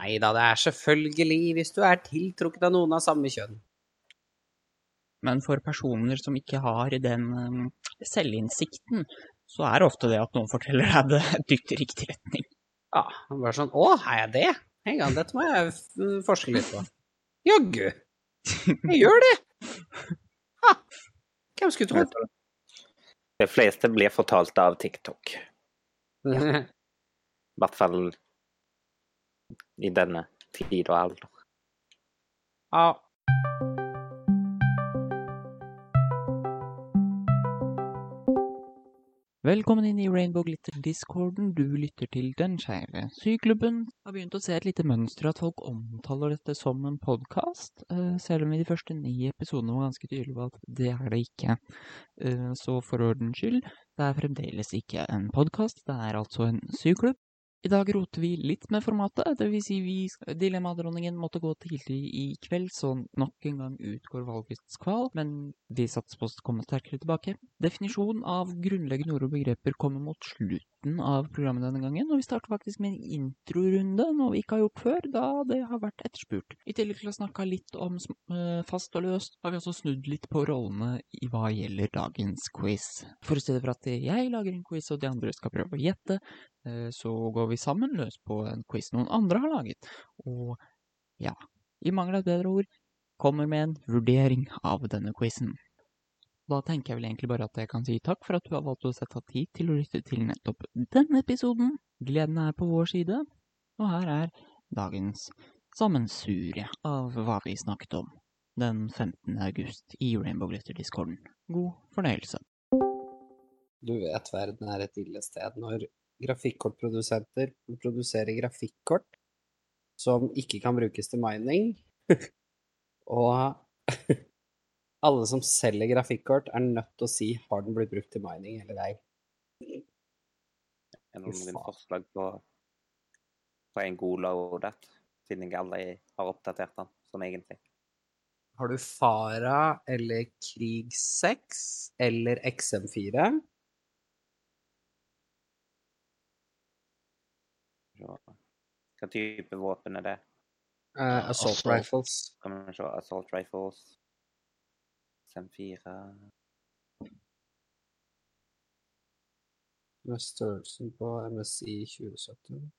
Nei da, det er selvfølgelig hvis du er tiltrukket av noen av samme kjønn. Men for personer som ikke har den um, selvinnsikten, så er det ofte det at noen forteller deg det dytter i riktig retning. Ja, bare sånn Å, er jeg det? En gang, dette må jeg forske litt på. Jaggu. Jeg gjør det. Ha. Hvem skulle trodd? De fleste blir fortalt av TikTok. I hvert fall i denne tid og alder. Ja. Velkommen inn i Rainbow Glitter-discorden. Du lytter til Den skeive syklubben. Har begynt å se et lite mønster at folk omtaler dette som en podkast, selv om i de første ni episodene var ganske tydelig på at det er det ikke. Eh, Så for ordens skyld, det er fremdeles ikke en podkast, det er altså en syklubb. I dag roter vi litt med formatet, vil si vi, Dilemmadronningen måtte gå tidlig i kveld, så nok en gang utgår valgets kval, men vi satser på å komme sterkere tilbake. Definisjonen av grunnleggende ord og begreper kommer mot slutten av programmet denne gangen, og vi starter faktisk med en introrunde, noe vi ikke har gjort før, da det har vært etterspurt. I tillegg til å snakke litt om eh, fast og løst, har vi også snudd litt på rollene i hva gjelder dagens quiz. For i stedet for at jeg lager en quiz og de andre skal prøve å gjette, eh, så går vi sammen løs på en quiz noen andre har laget. Og ja, i mangel av et bedre ord, kommer med en vurdering av denne quizen. Da tenker jeg vel egentlig bare at jeg kan si takk for at du har valgt å sette av tid til å lytte til nettopp denne episoden. Gleden er på vår side, og her er dagens sammensurie av hva vi snakket om den 15. august i Rainbow Glitter-discorden. God fornøyelse. Du vet verden er et ille sted når grafikkortprodusenter produserer grafikkort som ikke kan brukes til mining, og alle som selger grafikkort er nødt til å si har den blitt brukt til mining eller ei. Er det noen dine forslag på, på en god loadout, siden jeg aldri har oppdatert den sånn egentlig? Har du Fara eller Krig 6 eller XM4? Hva type våpen er det? Uh, assault Assault. Rifles. Kan vi se Assault Rifles, SM4 Med størrelsen på MSI 2070.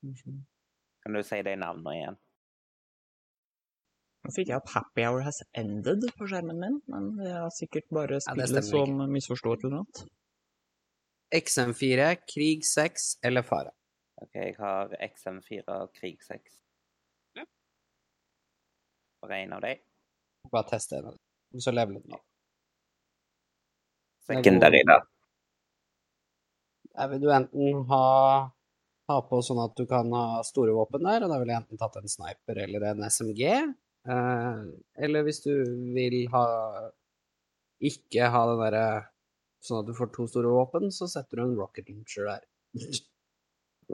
Kanskje. Kan du si de navnene igjen? Nå fikk jeg opp Happy Hour Has Ended på skjermen min, men det er sikkert bare spillet ja, som misforstår eller noe. XM4, Krig 6 eller Fara? OK, jeg har XM4 og Krig 6. Ja. Bare én av de. Bare test en av dem. Og Så leveler den opp. Secondary, da. Der vil du enten ha, ha på sånn at du kan ha store våpen der, og da ville jeg enten tatt en sniper eller en SMG. Eh, eller hvis du vil ha ikke ha den derre sånn at du får to store våpen, så setter du en rocket launcher der.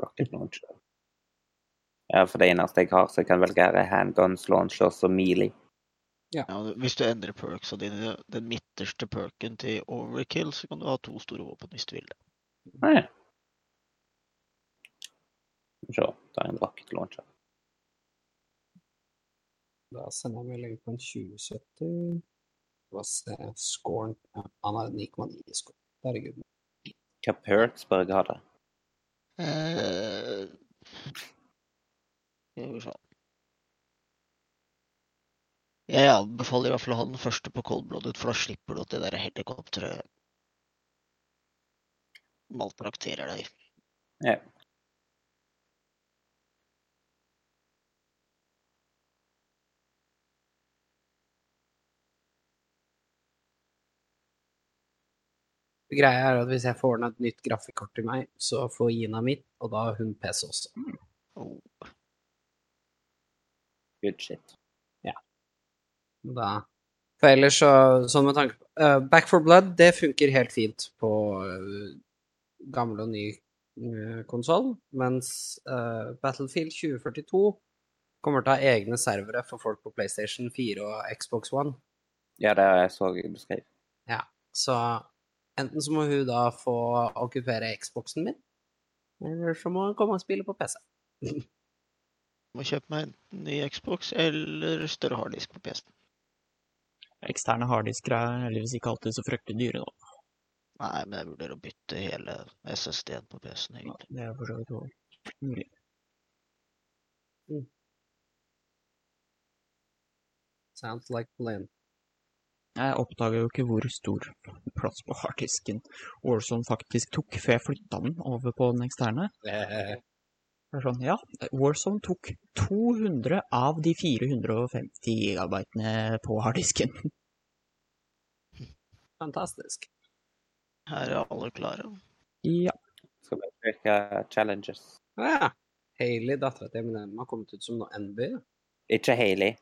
Rocket launcher. Ja, for det eneste jeg har, så jeg kan velge, er handguns, launchers og melee. Ja, hvis du endrer perksa dine, den midterste perken til overkill, så kan du ha to store våpen hvis du vil det. Nei. Se, det er en rocket launcher. Da sender jeg melding på en 2070. Hva se, scoren Han har 9,9 i score. Herregud. Hva perks bør jeg ha da? Eh, skal vi se. Jeg anbefaler i hvert fall å ha den første på coldblooded, for da slipper du at det der helikopteret maltrakterer deg. Ja. Greia er at hvis jeg får ordna et nytt grafikkort til meg, så får Gina mitt, og da har hun PC også. Oh. Good shit. Da. For ellers så, sånn med tanke på uh, Back for Blood, det funker helt fint på uh, gammel og ny uh, konsoll, mens uh, Battlefield 2042 kommer til å ha egne servere for folk på PlayStation 4 og Xbox One. Ja, det så jeg beskrevet. Så enten så må hun da få okkupere Xboxen min, eller så må hun komme og spille på PC. Må kjøpe meg enten ny Xbox eller større harddisk på PC-en. Eksterne harddisker er heldigvis ikke alltid så fryktelig dyre, da. Nei, men jeg vurderer å bytte hele SSD-en på PC-en, Ja, egentlig. Det er for så vidt òg mulig. Sounds like plan. Jeg oppdaga jo ikke hvor stor plass på harddisken Warzone faktisk tok, før jeg flytta den over på den eksterne. Eh, sånn, ja, Warzone tok 200 av de 450 gigabytene på harddisken. fantastisk. Her er alle klare. Ja. Skal vi søke challenges? Å ja. Hailey, dattera til Eminem, har kommet ut som noe NB. Ikke Hailey.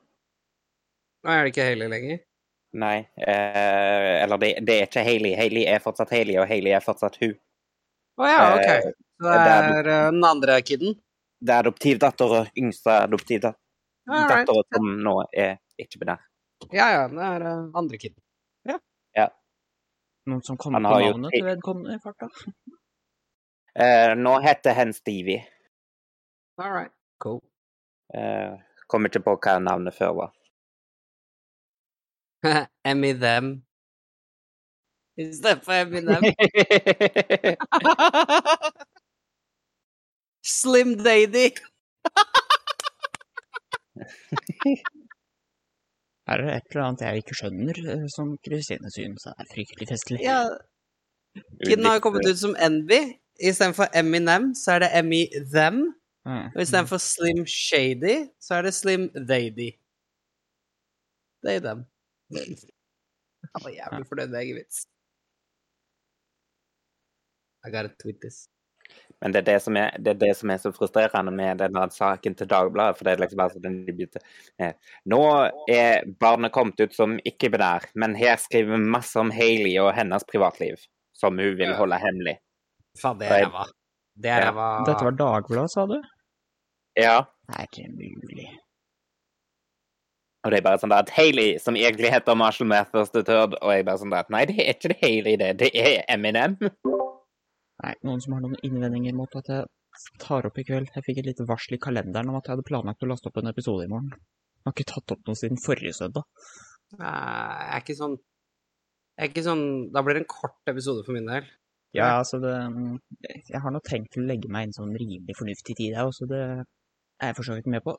Nå er det ikke Hailey lenger. Nei. Eh, eller det, det er ikke Hailey. Hailey er fortsatt Hailey, og Hailey er fortsatt hun. Å ja, ok. Eh, det er- den andre kiden. Det er adoptivdatter og yngste adoptivdatter All right. som nå er ikke binær. Ja, ja, det er eh, andre kiden. Noen som kommer på navnet ti- til vedkommende i farta? Uh, nå heter hen Stevie. All right. Cool. Uh, kommer ikke på hva navnet før var. Emmy them. Istedenfor Eminem. Slim Daddy. Her er det et eller annet jeg ikke skjønner, eh, som Kristine synes er fryktelig festlig. Ja, kiden har jo kommet ut som Envy. Istedenfor Eminem, så er det Emmy them. Ja. Og istedenfor Slim Shady, så er det Slim Daddy. They them. Jeg var jævlig fornøyd med egen vits. I gotta tweet this. Men det er det, som er, det er det som er så frustrerende med denne saken til Dagbladet. For det er liksom bare sånn begynte Nå er barnet kommet ut som ikke-binær, men her skriver vi masse om Hailey og hennes privatliv, som hun vil holde hemmelig. Faen, det er ræva. Det er Ja. ræva. Dette var Dagbladet, sa du? Ja. Det Er ikke mulig? Og det er bare sånn der at Hailey, som egentlig heter Marshall Mathers the Third, og jeg bare sånn der at Nei, det er ikke det Hailey, det. Det er Eminem. Nei, noen som har noen innvendinger mot at jeg tar opp i kveld? Jeg fikk et lite varsel i kalenderen om at jeg hadde planlagt å laste opp en episode i morgen. Jeg har ikke tatt opp noe siden forrige søndag. Jeg er ikke sånn Jeg er ikke sånn Da blir det en kort episode for min del. Ja, altså det Jeg har nå tenkt å legge meg inn sånn rimelig fornuftig tid, jeg også. Det er jeg for så vidt med på.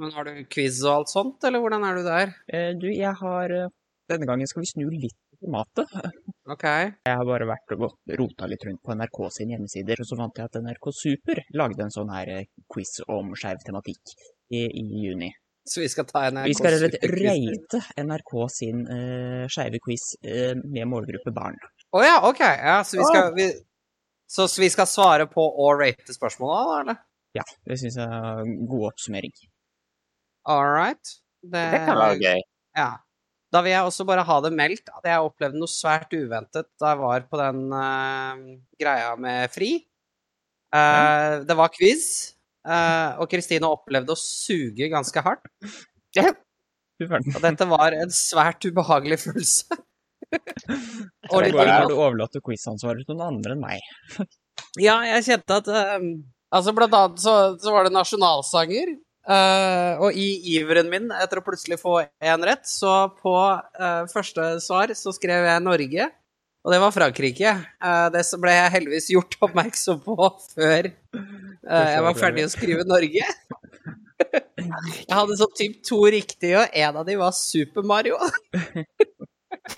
Men har du quiz og alt sånt, eller hvordan er du der? Eh, Du, jeg har eh, Denne gangen skal vi snu litt formatet. OK. Jeg har bare vært og gått- rota litt rundt på NRK sine hjemmesider, og så fant jeg at NRK Super lagde en sånn her eh, quiz om skeiv tematikk i, i juni. Så vi skal ta en Vi skal rett og slett rate NRK sin uh, skeive quiz uh, med målgruppe barn. Å ja, OK. Ja, så vi skal vi, Så vi skal svare på og rate spørsmåla, da, eller? Ja, det syns jeg er en god oppsummering. All right. Det, Det kan være gøy. Ja. Da vil jeg også bare ha det meldt at jeg opplevde noe svært uventet da jeg var på den uh, greia med Fri. Eh, Det var quiz, uh, og Kristine opplevde å suge ganske hardt. Og dette var en svært ubehagelig følelse. og litt har du overlatt quizansvaret til noen andre enn meg. Ja, jeg kjente at Altså, blant annet så, så var det nasjonalsanger. Eh, og i iveren min etter å plutselig få én rett, så på uh, første svar så skrev jeg Norge, og det var Frankrike. Uh, det ble jeg heldigvis gjort oppmerksom på før jeg var ferdig å skrive Norge. Jeg hadde sånn typ to riktige, og en av de var Super Mario.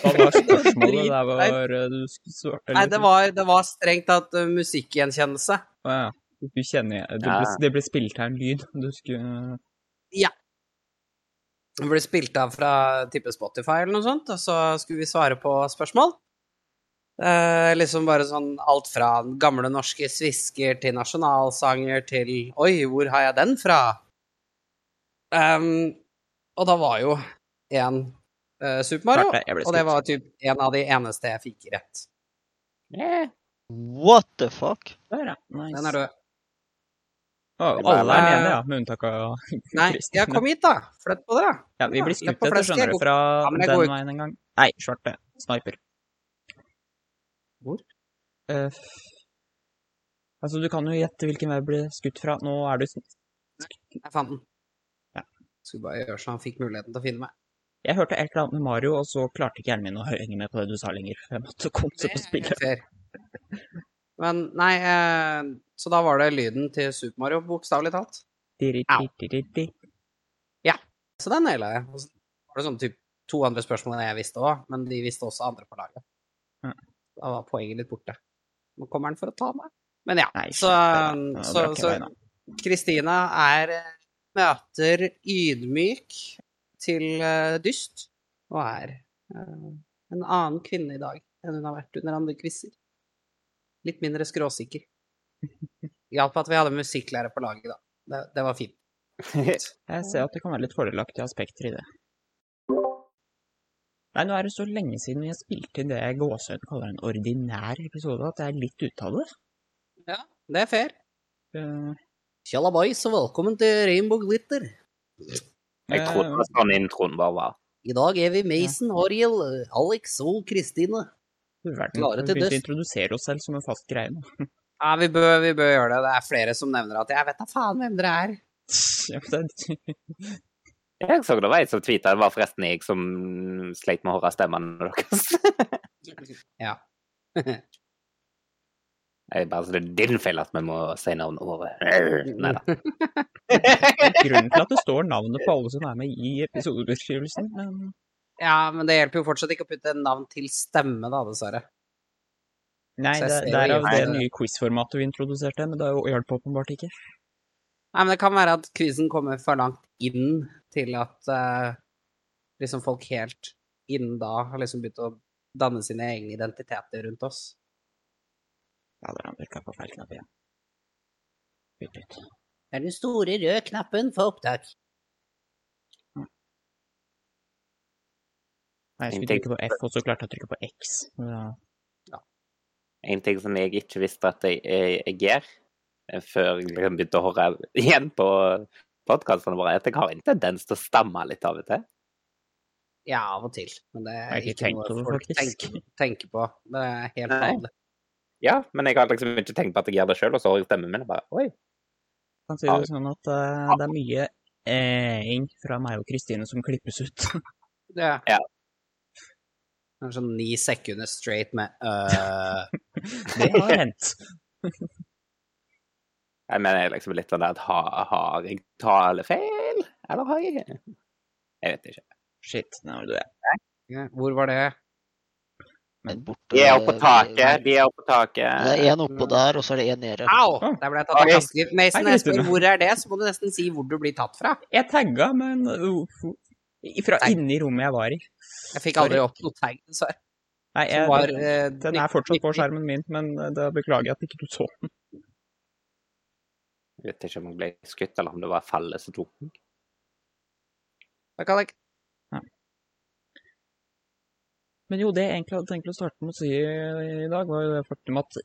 Hva var spørsmålet der eh, du svarte? Nei, det var, det var strengt tatt uh, musikkgjenkjennelse. Ah, ja. Du kjenner det ble, Ja. det ble spilt her en lyd. Du skulle Ja. Det ble spilt av fra type Spotify eller noe sånt, og så skulle vi svare på spørsmål. Eh, liksom bare sånn alt fra gamle norske svisker til nasjonalsanger til Oi, hvor har jeg den fra? Um, og da var jo én uh, Super Mario, det, og det var typ en av de eneste jeg fikk rett. Yeah. What the fuck? Der, ja. Nice. Den er død. Å, alle er enige, ja, med unntak av Nei, ja, kom hit, da. Flytt på dere. Ja, vi blir skutt etter, skjønner du, fra Ja, den går veien en gang. Nei, svarte. Sniper. Hvor? Uh, altså, du kan jo gjette hvilken vei du blir skutt fra. Nå er du sn- skutt Jeg fant den. Ja. Skulle bare gjøre så han fikk muligheten til å finne meg. Jeg hørte et eller annet med Mario, og så klarte ikke hjernen min å henge med på det du sa lenger. Jeg måtte Det er spillet. fair. Men nei, eh, så da var det lyden til Super Mario, bokstavelig talt. Di-di-di-di-di. Så den naila jeg. Og så var det sånn typ to andre spørsmål jeg visste òg, men de visste også andre på laget. Ja. Da var poenget litt borte. Nå kommer han for å ta meg. Men ja, Nei, så, shit, så, så ikke Kristina er eh, møter ydmyk til uh, dyst, og er uh, en annen kvinne i dag enn hun har vært under andre quizer. Litt mindre skråsikker. Hjalp at vi hadde musikklærer på laget, da. Det, det var fint. Jeg ser at det kan være litt fordelaktige aspekter i det. Nei, nå er det så lenge siden vi har spilt inn det jeg gåsehud kaller en ordinær episode, at jeg er litt ute av det. Ja, det er fair. Eh, Tjalla boys, og velkommen til Rainbow Glitter. Jeg trodde sånn introen bare var. I dag er vi Mason, Ariel, Alex og Kristine. Vi til begynte å introdusere oss selv som en fast greie nå. Ja, vi bør, vi bør gjøre det. Det er flere som nevner at jeg vet da faen hvem dere er. Ja, det, Jeg så det var en som tweeta, det var forresten jeg som sleit med å høre stemmene deres. Ja. Jeg bare, så det er din feil at vi må si navnet vårt. Nei da. grunnen til at det står navnet på alle som er med i episodebeskrivelsen. Ja, men det hjelper jo fortsatt ikke å putte navn til stemme, da, dessverre. nei, det, er jo derav det nye quiz-formatet vi introduserte, men det hjalp åpenbart ikke. Nei, men det kan være at quizen kommer for langt inn til at uh, liksom folk helt innen da har liksom begynt å danne sine egne identiteter rundt oss. Ja, der har han trykka på feil knapp igjen. Bytt ut. Det er den store røde knappen for opptak. Nei, jeg skulle trykke på F, og så klarte jeg å trykke på X. Ja. En ting som jeg ikke visste at jeg, jeg, jeg gjør, eh, før jeg liksom begynte å høre igjen på podkastene våre, er at jeg har en tendens til å stamme litt av og til. Ja, av og til. Men det er ikke ikke noe folk tenker, tenker på. Det er helt vanlig. Ja, men jeg har liksom ikke tenkt på at jeg gjør det sjøl, og så hører jeg stemmen min og bare Oi. kan si det sånn at uh, det er mye eh-ing fra meg og Kristine som klippes ut. Ja. Ja. Sånn ni sekunder straight med uh... Det har hendt. Jeg mener liksom litt sånn der at har, har jeg tale feil, eller har jeg Jeg vet ikke. Shit, nå er du er. Hvor var det? Men borte De er oppe på taket, de er oppe på Det er én oppå der, og så er det én nede. Au! Der ble jeg tatt av Oi. Mason, jeg spør hvor er det, så må du nesten si hvor du blir tatt fra. Jeg tagga, men uh, fra Nei. inni rommet jeg var i. Jeg fikk aldri opp noe tegn, dessverre. Nei, jeg, var, den, den er fortsatt på skjermen min, men eh, da beklager jeg at ikke du så den. Jeg vet ikke om jeg ble skutt, eller om det var fallet som tok kan Takk, Alek. Men jo, det jeg egentlig hadde tenkt å starte med å si i dag, var jo det faktum at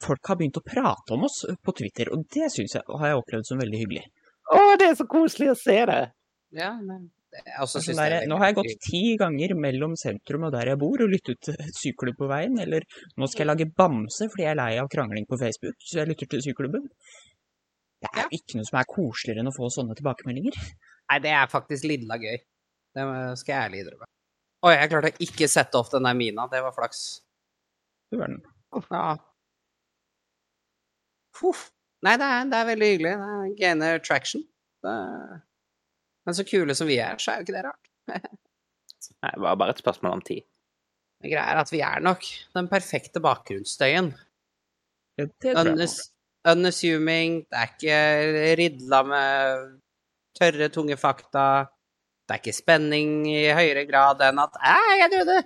folk har begynt å prate om oss på Twitter, og det synes jeg har jeg opplevd som veldig hyggelig. Å, det er så koselig å se det! Ja, men Altså, der, er nå har jeg gått ti ganger mellom sentrum og der jeg bor, og lyttet til syklubb på veien, eller nå skal jeg lage bamse fordi jeg er lei av krangling på Facebook, så jeg lytter til syklubben. Det er jo ikke noe som er koseligere enn å få sånne tilbakemeldinger. Nei, det er faktisk lidla gøy. Det skal jeg ærlig innrømme. Oi, jeg klarte å ikke sette opp den der mina. Det var flaks. Du verden. Ja. Huff. Nei, det er, det er veldig hyggelig. Det er gainer traction. Det er... Men så kule som vi er, så er jo ikke det rart. Nei, det var bare et spørsmål om tid. Det greia er at vi er nok den perfekte bakgrunnsstøyen. Det, det tror jeg. Unes, unassuming, det er ikke ridla med tørre, tunge fakta. Det er ikke spenning i høyere grad enn at Æ, jeg døde!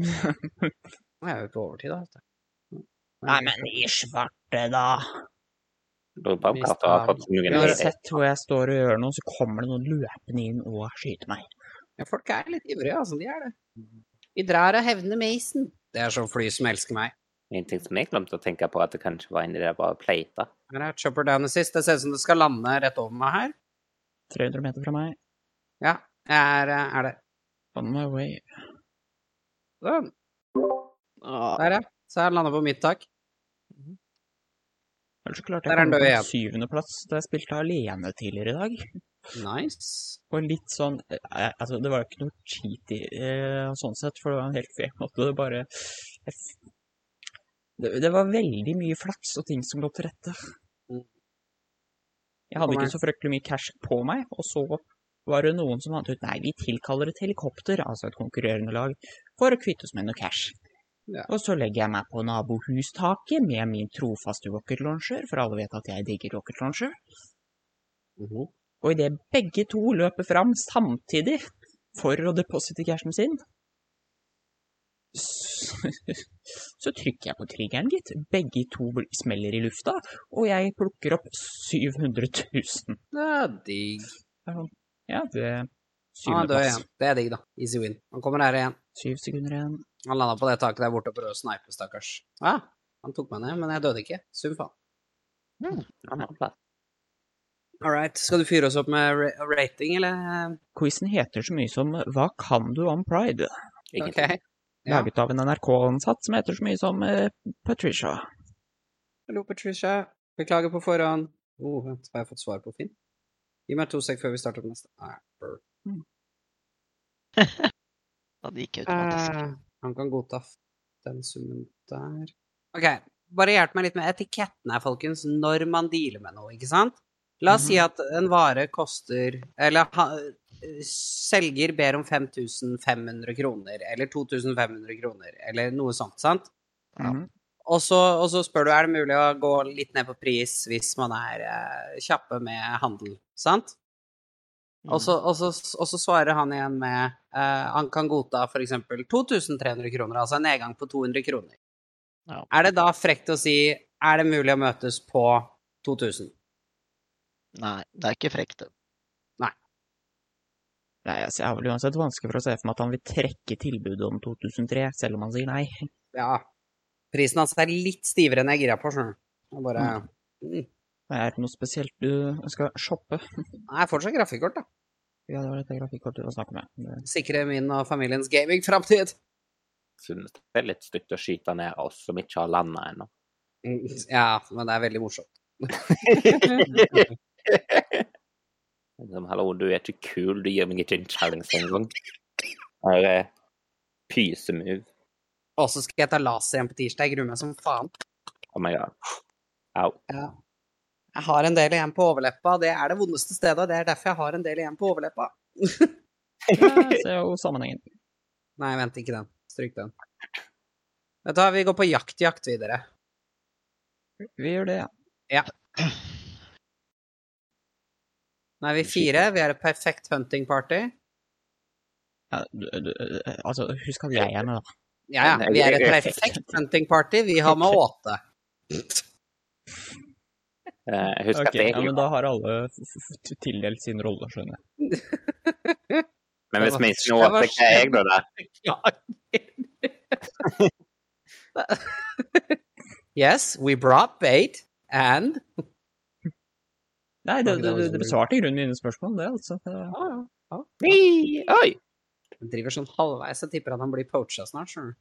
Nå er vi på overtid, da. Nei, men i svarte, da. Hvis har fått noen sett hvor jeg står og gjør noe, så kommer det noen løpende inn og skyter meg. Ja, folk er litt ivrige, altså. De er det. Vi drar og hevner Mason. Det er sånn fly som elsker meg. En ting som jeg glemte å tenke på, at det kanskje var en del bare pleita. Her er Chopper Down Assist. Det ser ut som det skal lande rett over meg her. 300 meter fra meg. Ja, jeg er, er det. On my way. Sånn. Ja, Der, ja. Så jeg lander på mitt tak. Eller så klarte jeg kom på syvendeplass da jeg spilte alene tidligere i dag. Nice. Og litt sånn eh, Altså, det var jo ikke noe cheat i eh, sånn sett, for det var en helt fair måte. Det bare det, det var veldig mye flaks og ting som lå til rette. Mm. Jeg hadde ikke så fryktelig mye cash på meg, og så var det noen som fant ut nei, vi tilkaller et helikopter, altså et konkurrerende lag, for å kvitte oss med noe cash. Ja. Og så legger jeg meg på nabohustaket med min trofaste rocket launcher, for alle vet at jeg digger rocket launcher. Mhm. Og idet begge to løper fram samtidig for å deposite cashen sin, så, så trykker jeg på triggeren, gitt. Begge to smeller i lufta, og jeg plukker opp 700 000. Det er digg. Ja, det syvendeplass. igjen. Det er digg, da. Easy win. Han kommer her igjen. Syv sekunder igjen. Han landa på det taket der borte og prøvde å snipe, stakkars. Ja, han tok meg ned, men jeg døde ikke. Sum faen. Han plass. All right. Skal du fyre oss opp med ra rating, eller? Quizen heter så mye som Hva kan du om pride? Ikke OK. Ja. Laget av en NRK-ansatt som heter så mye som uh, Patricia. Hallo, Patricia. Beklager på forhånd. Oh, vent, har jeg fått svar på Finn? Gi meg to sek før vi starter på neste. Nei, mm. Ja, det gikk automatisk. Eh, han kan godta den summen der. OK, bare hjelp meg litt med etiketten her, folkens, når man dealer med noe, ikke sant? La oss si at en vare koster Eller ha, selger ber om 5500 kroner, eller 2500 kroner, eller noe sånt, sant? Mm -hmm. Og så, og så spør du er det mulig å gå litt ned på pris hvis man er eh, kjappe med handel, sant? Mm. Og så, og, så, og så svarer han igjen med uh, Han kan godta f.eks. 2300 kroner, altså en nedgang på 200 kroner. Ja. Er det da frekt å si er det mulig å møtes på 2000? Nei, det er ikke frekt, det. Nei, altså, jeg har vel uansett vanskelig for å se for meg at han vil trekke tilbudet om 2003, selv om han sier nei. Ja. Prisen hans er litt stivere enn jeg gira på, skjønner du. Bare Bare mm. Er det noe spesielt du skal shoppe? Nei, fortsatt grafikkort, da. Ja, det var dette grafikkortet du var snakket med. Det- Sikre min og familiens gaming-framtid. Synes det er litt stygt å skyte ned oss som ikke har landa ennå. Ja, men det er veldig morsomt. Liksom, Hallo, du er ikke kul, du gir meg ikke en challenge engang. er pysemove. Og så skal jeg ta laser igjen på tirsdag. Jeg gruer meg som faen. Oh my god. Au. Ja. Jeg har en del igjen på overleppa. Det er det vondeste stedet. Det er derfor jeg har en del igjen på overleppa. Ja, jeg ser jo sammenhengen. Nei, vent, ikke den. Stryk den. Vet du hva, vi går på jakt-jakt videre. Vi gjør det, ja. Nå er vi fire. Vi er et perfekt hunting party. ja du, du, altså, husk at jeg er med, da. Ja, ja. Vi er et perfekt hunting party. Vi har med åte. Eh, husker Ok, at det ja, men da har alle f- f- f- tildelt sin rolle, skjønner jeg. Men hvis det var- vi ikke det når til hva er jeg da der? yes, we brought bait and Nei, det, det, det det, besvarte i grunnen mine spørsmål, det, altså. Det, Oi, Oi! Han driver sånn halvveis. Jeg tipper at han blir poacha snart, skjønner du.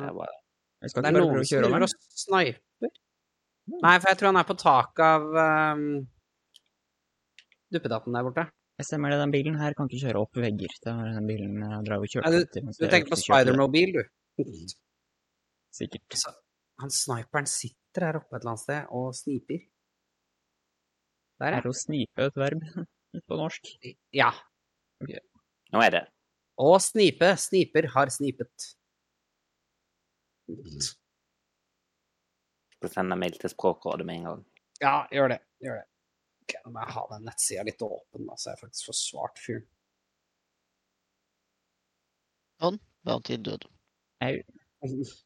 Det var jeg Det er noen som driver over og sniper. Nei, for jeg tror han er på taket av um, duppedatten der borte. Jeg stemmer det, den bilen her kan ikke kjøre opp vegger. Det var den bilen jeg drar og kjørte ja, du, Du tenker på Spidermobil. Du. Sikkert. Så, han sniperen sitter her oppe et eller annet sted og sniper. Der, Er det å snipe et verb på norsk? ja. Okay. Nå er det. Og snipe. Sniper har snipet. Skal sende mail til Språkrådet med en gang. Ja, gjør det. Gjør det. Ok, Nå må jeg ha den nettsida litt åpen, da, så jeg faktisk får svart fyren. Bounty død.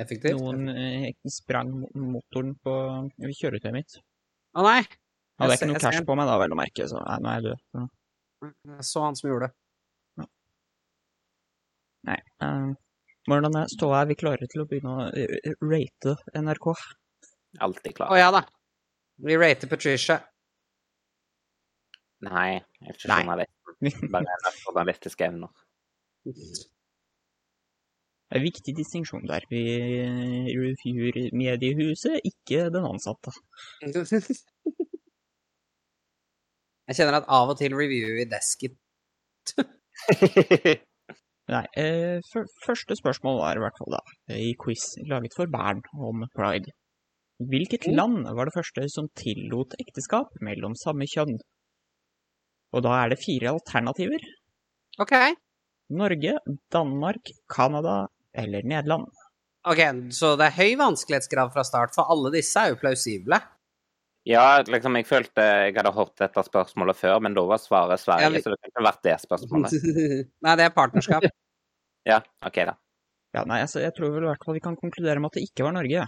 Effektivt. Noen eh, sprang motoren på kjøretøyet mitt. Å nei! Hadde Jeg jeg ikke noe jeg cash på meg da, vel å merke, så nei, nå er jeg død. Så, Jeg så han som gjorde det. nei. eh, hvordan er ståa? Er vi klarer til å begynne å eh, rate NRK? Alltid Å klar. ja da. Vi rater Patricia. Nei, jeg er ikke journalist. Bare en journalistiske evner. Det er en viktig distinksjon der. Vi reviewer mediehuset, ikke den ansatte. Jeg kjenner at av og til reviewer vi Deskit. Nei, eh, før- første spørsmål var i hvert fall da, i quiz laget for barn om pride. Hvilket land var det første som tillot ekteskap mellom samme kjønn? Og da er det fire alternativer. OK. Norge, Danmark, Canada eller Nederland. ok, Så det er høy vanskelighetsgrad fra start, for alle disse er jo plausible. Ja, liksom, jeg følte jeg hadde hørt dette spørsmålet før, men da var svaret Sverige, Ja, vi- så det kunne ikke vært det spørsmålet. Nei, det er partnerskap. Ja, OK, da. Ja, nei, altså, jeg tror vel i hvert fall vi kan konkludere med at det ikke var Norge. ja.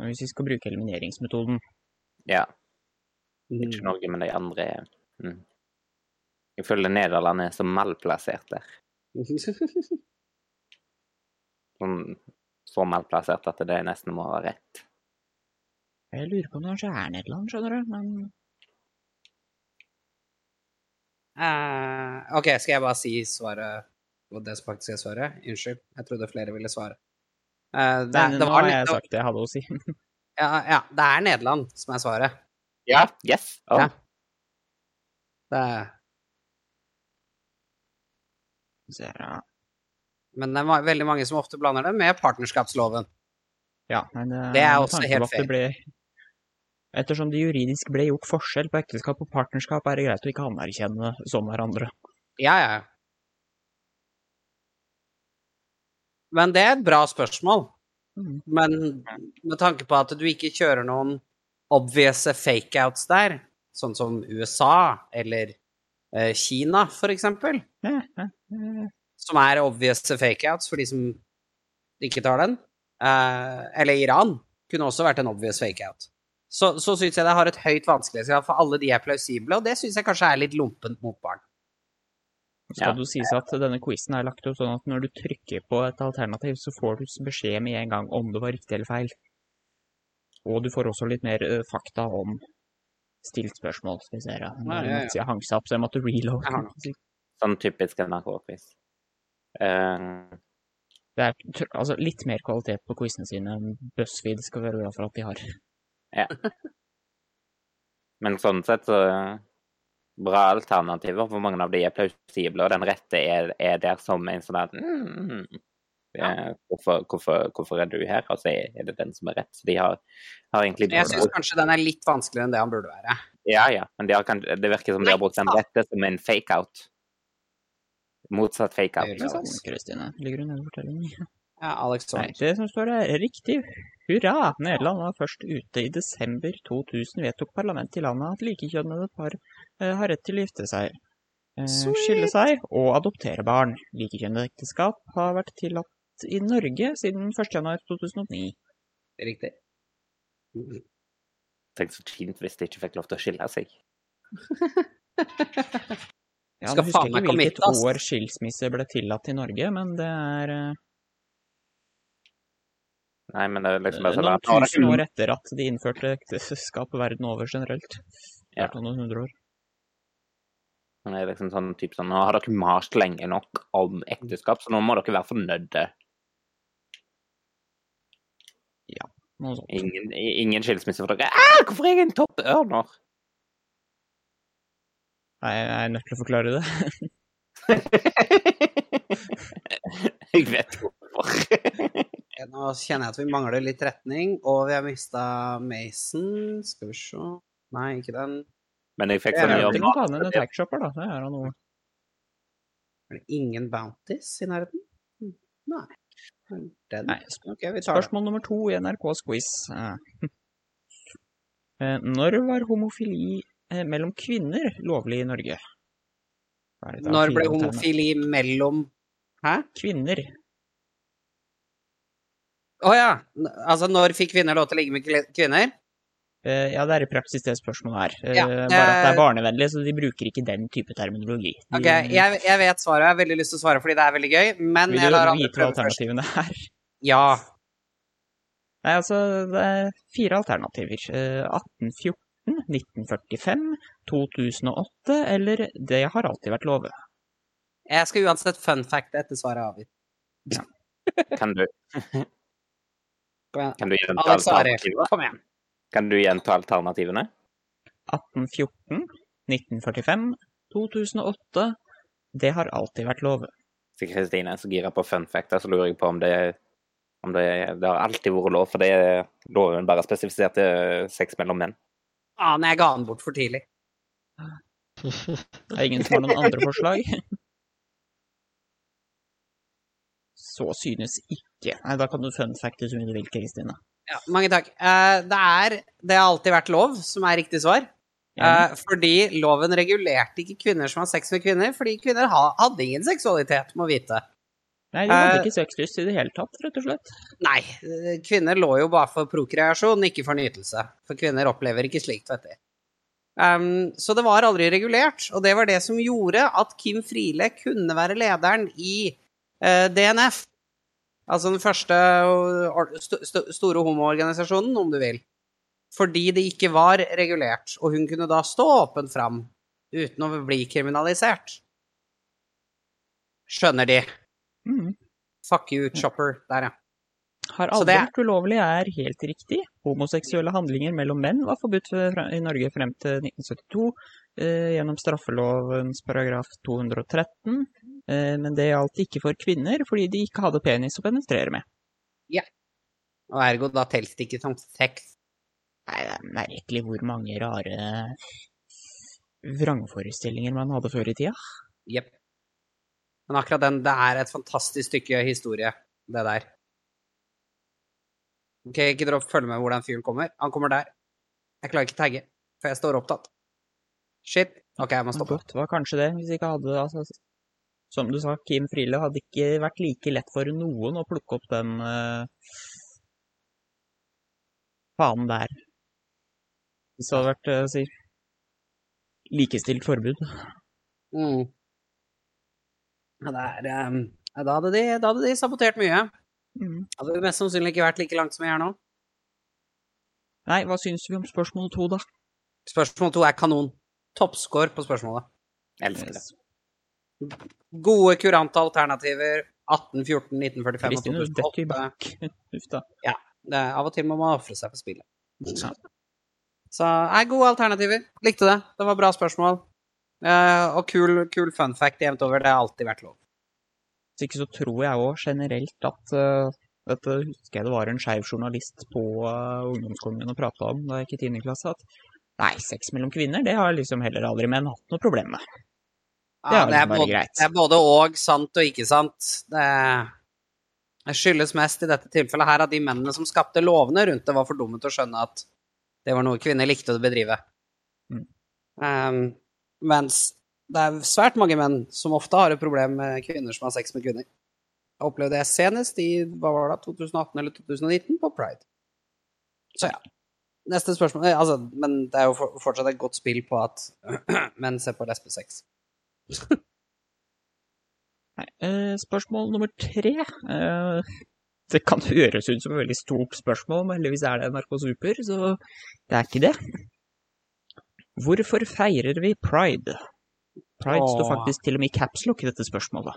Hvis vi skal bruke elimineringsmetoden. Ja. Ikke Norge, men de andre mm. Jeg føler Nederland er så malplassert der. Sånn, så malplassert at det nesten må være rett. Jeg lurer på om det kanskje er Nederland, skjønner du, men uh, OK, skal jeg bare si svaret på det som faktisk er svaret? Unnskyld, jeg trodde flere ville svare. Uh, det, Nei, det nå har jeg sagt det jeg hadde å si. Ja, ja, det er Nederland som er svaret. Ja, yes. Oh. Ja. Det er, men det er veldig mange som ofte blander det med partnerskapsloven. Ja, men det, Det er også helt feil. det Ble, ettersom det juridisk ble gjort forskjell på ekteskap og partnerskap, er det greit å ikke anerkjenne som hverandre. Ja, ja. Men det er et bra spørsmål. Mhm. Men med tanke på at du ikke kjører noen obvious fake-outs der, sånn som USA eller eh, Kina, for eksempel, Ja, ja, ja. som er obvious fake-outs for de som ikke tar den, eh, eller Iran, kunne også vært en obvious fake-out. Så, så syns jeg det har et høyt vanskelighetsgrad, for alle de er plausible, og det syns jeg kanskje er litt lompent mot barn. Skal Ja. du sies at denne quizen er lagt opp sånn at når du trykker på et alternativ, så får du beskjed med en gang om det var riktig eller feil. Og du får også litt mer fakta om stilt spørsmål. Skal vi se her. Ja, ja, ja. Nettsida hang seg opp, så jeg måtte reloade. Jeg. Sånn typisk NRK-quiz. Uh... Det er tr- altså, litt mer kvalitet på quizene sine enn BuzzFeed skal være glad for at de har. Men sånn sett så Bra alternativer, for mange av de er plausible, og den rette er, er der som en sånn at mm, ja. hvorfor, hvorfor, hvorfor er du her? Altså, er det den som er rett? Så de har, har egentlig Jeg syns kanskje den er litt vanskeligere enn det han burde være. Ja, ja, men de har det virker som de har brukt den rette som en fake-out. Motsatt fake-out. Kristine. Ligger under fortelling. Ja, Alex Nei, det som står her, er riktig. Hurra! Nederland var først ute i desember 2000. Vedtok parlamentet i landet at likekjønnede par uh, har rett til å gifte seg, uh, skille seg og adoptere barn. Likekjønnede ekteskap har vært tillatt i Norge siden 1.1.2009. Riktig. Tenk så fint hvis de ikke fikk lov til å skille seg. Ja, Skal jeg husker ikke hvilket år skilsmisse ble tillatt i Norge, men det er eh, Nei, men det er liksom bare sånn noen er tusen år etter at de innførte ekteskap verden over generelt. Ja. Ja. Noen hundre år. Men det er liksom sånn, typ sånn, Nå har dere mast lenge nok om ekteskap, så nå må dere være fornøyde. Noe sånt. Ingen, ingen skilsmisse for dere. Ah, hvorfor er jeg en topp ørner? Nei, jeg er nødt til å forklare det. jeg vet hvorfor. Nå kjenner jeg at vi mangler litt retning, og vi har mista Mason. Skal vi se Nei, ikke den. Men jeg fikk Det Jeg jobb ta ned en attack-shopper, da. Det er da noe. Er det ingen bounties i nærheten? Hm, Nei. Den. Nei, Okay, vi tar det. Spørsmål nummer to i NRKs quiz. Eh, eh, Når var homofili eh, mellom kvinner lovlig i Norge? Er? Når ble homofili mellom Hæ? Kvinner. Å ja! Altså, når fikk kvinner lov til å ligge med kvinner? Uh, ja, det er i praksis det spørsmålet her. Eh, Ja, bare at det eh, er barnevennlig, så de bruker ikke den type terminologi. De, Ok, jeg, jeg vet svaret. Jeg har veldig lyst til å svare fordi det er veldig gøy, men Vil jeg du lar andre vite hva prøve først. alternativene er? Ja. Nei, altså, det er fire alternativer. Uh, 1814, 1945, 2008, eller det har alltid vært lov. Jeg skal uansett fun fact etter svaret avgitt. avgitt. Kan du, Kom igjen. kan du gjenta Alex Ari, alternativene? kom igjen. Kan du gjenta alternativene? 1814, 1945, 2008. Det har alltid vært lov. Så Kristine er så gira på fun fact, så lurer jeg på om det, om det, det har alltid vært lov, for det er loven bare spesifisert til sex mellom menn. Ah, men jeg ga den bort for tidlig. Det er ingen som har noen andre forslag? Så synes ikke. Nei, da kan du fun facte så mye du vil, Kristine. Ja, mange takk. Eh, det er Det har alltid vært lov, som er riktig svar. Eh, fordi loven regulerte ikke kvinner som har sex med kvinner, fordi kvinner ha, hadde ingen seksualitet, må vite. Nei, de hadde eh, ikke sexlyst i det hele tatt, rett og slett. Nei, kvinner lå jo bare for prokreasjon, ikke for nytelse. For kvinner opplever ikke slikt, vet du. Um, så det var aldri regulert, og det var det som gjorde at Kim Friele kunne være lederen i uh, DNF. Altså den første or- st st store homoorganisasjonen, om du vil. Fordi det ikke var regulert, og hun kunne da stå åpent fram uten å bli kriminalisert. Skjønner de. Mm. Fuck you, chopper. Der, ja. Har aldri vært ulovlig er helt riktig. Homoseksuelle handlinger mellom menn var forbudt i Norge frem til 1972 eh, gjennom straffelovens paragraf 213, eh, men det gjaldt ikke for kvinner fordi de ikke hadde penis å penetrere med. Ja. Og ergo da telles det ikke som sex. Nei, det er merkelig hvor mange rare vrangforestillinger man hadde før i tida. Jepp. Men akkurat den, det er et fantastisk stykke historie, det der. Ok, ikke dere følge med hvor den fyren kommer. Han kommer der. Jeg klarer ikke tagge, for jeg står opptatt. Shit. Ok, jeg må stoppe. Det var kanskje det, hvis jeg ikke hadde altså, Som du sa, Kim Friele hadde ikke vært like lett for noen å plukke opp den uh, fanen der. Hvis det hadde vært uh, si, likestilt forbud. Mm. Der, det er ehm, da, hadde de, da hadde de sabotert mye. Mm. Hadde mest sannsynlig ikke vært like langt som vi er nå. Nei, hva syns vi om spørsmål to, da? Spørsmål to er kanon. Toppscore på spørsmålet. Jeg Elsker det. Gode, kurante alternativer. 18, 14, 1945 Kristin, og du detter i 2008. bakk. Uff da. Det er, av og til må man ofre seg for spillet. Ja. Så er gode alternativer. Likte det. Det var bra spørsmål. Uh, og kul, kul fun fact jevnt over. Det har alltid vært lov. Hvis ikke så tror jeg òg generelt at uh, Dette husker jeg det var en skeiv journalist på uh, ungdomsskolen min og prata om da jeg gikk i 10. klasse, at nei, sex mellom kvinner, det har liksom heller aldri menn hatt noe problem med. Det Ja, er det, er både, det er både og sant og ikke sant. Det, det skyldes mest i dette tilfellet her at de mennene som skapte lovene rundt det, var for dumme til å skjønne at det var noe kvinner likte å bedrive. Mm. Um, mens det er svært mange menn som ofte har et problem med kvinner som har sex med kvinner. Jeg opplevde det senest i hva var det, 2018 eller 2019 på Pride. Så ja. Neste spørsmål eh, altså, Men det er jo fortsatt et godt spill på at menn ser på lesbesex. Nei, eh, spørsmål nummer tre. Eh, det kan høres ut som et veldig stort spørsmål, men heldigvis er det NRK Super, så det er ikke det. Hvorfor feirer vi pride? Pride står faktisk til og med i capslock i dette spørsmålet.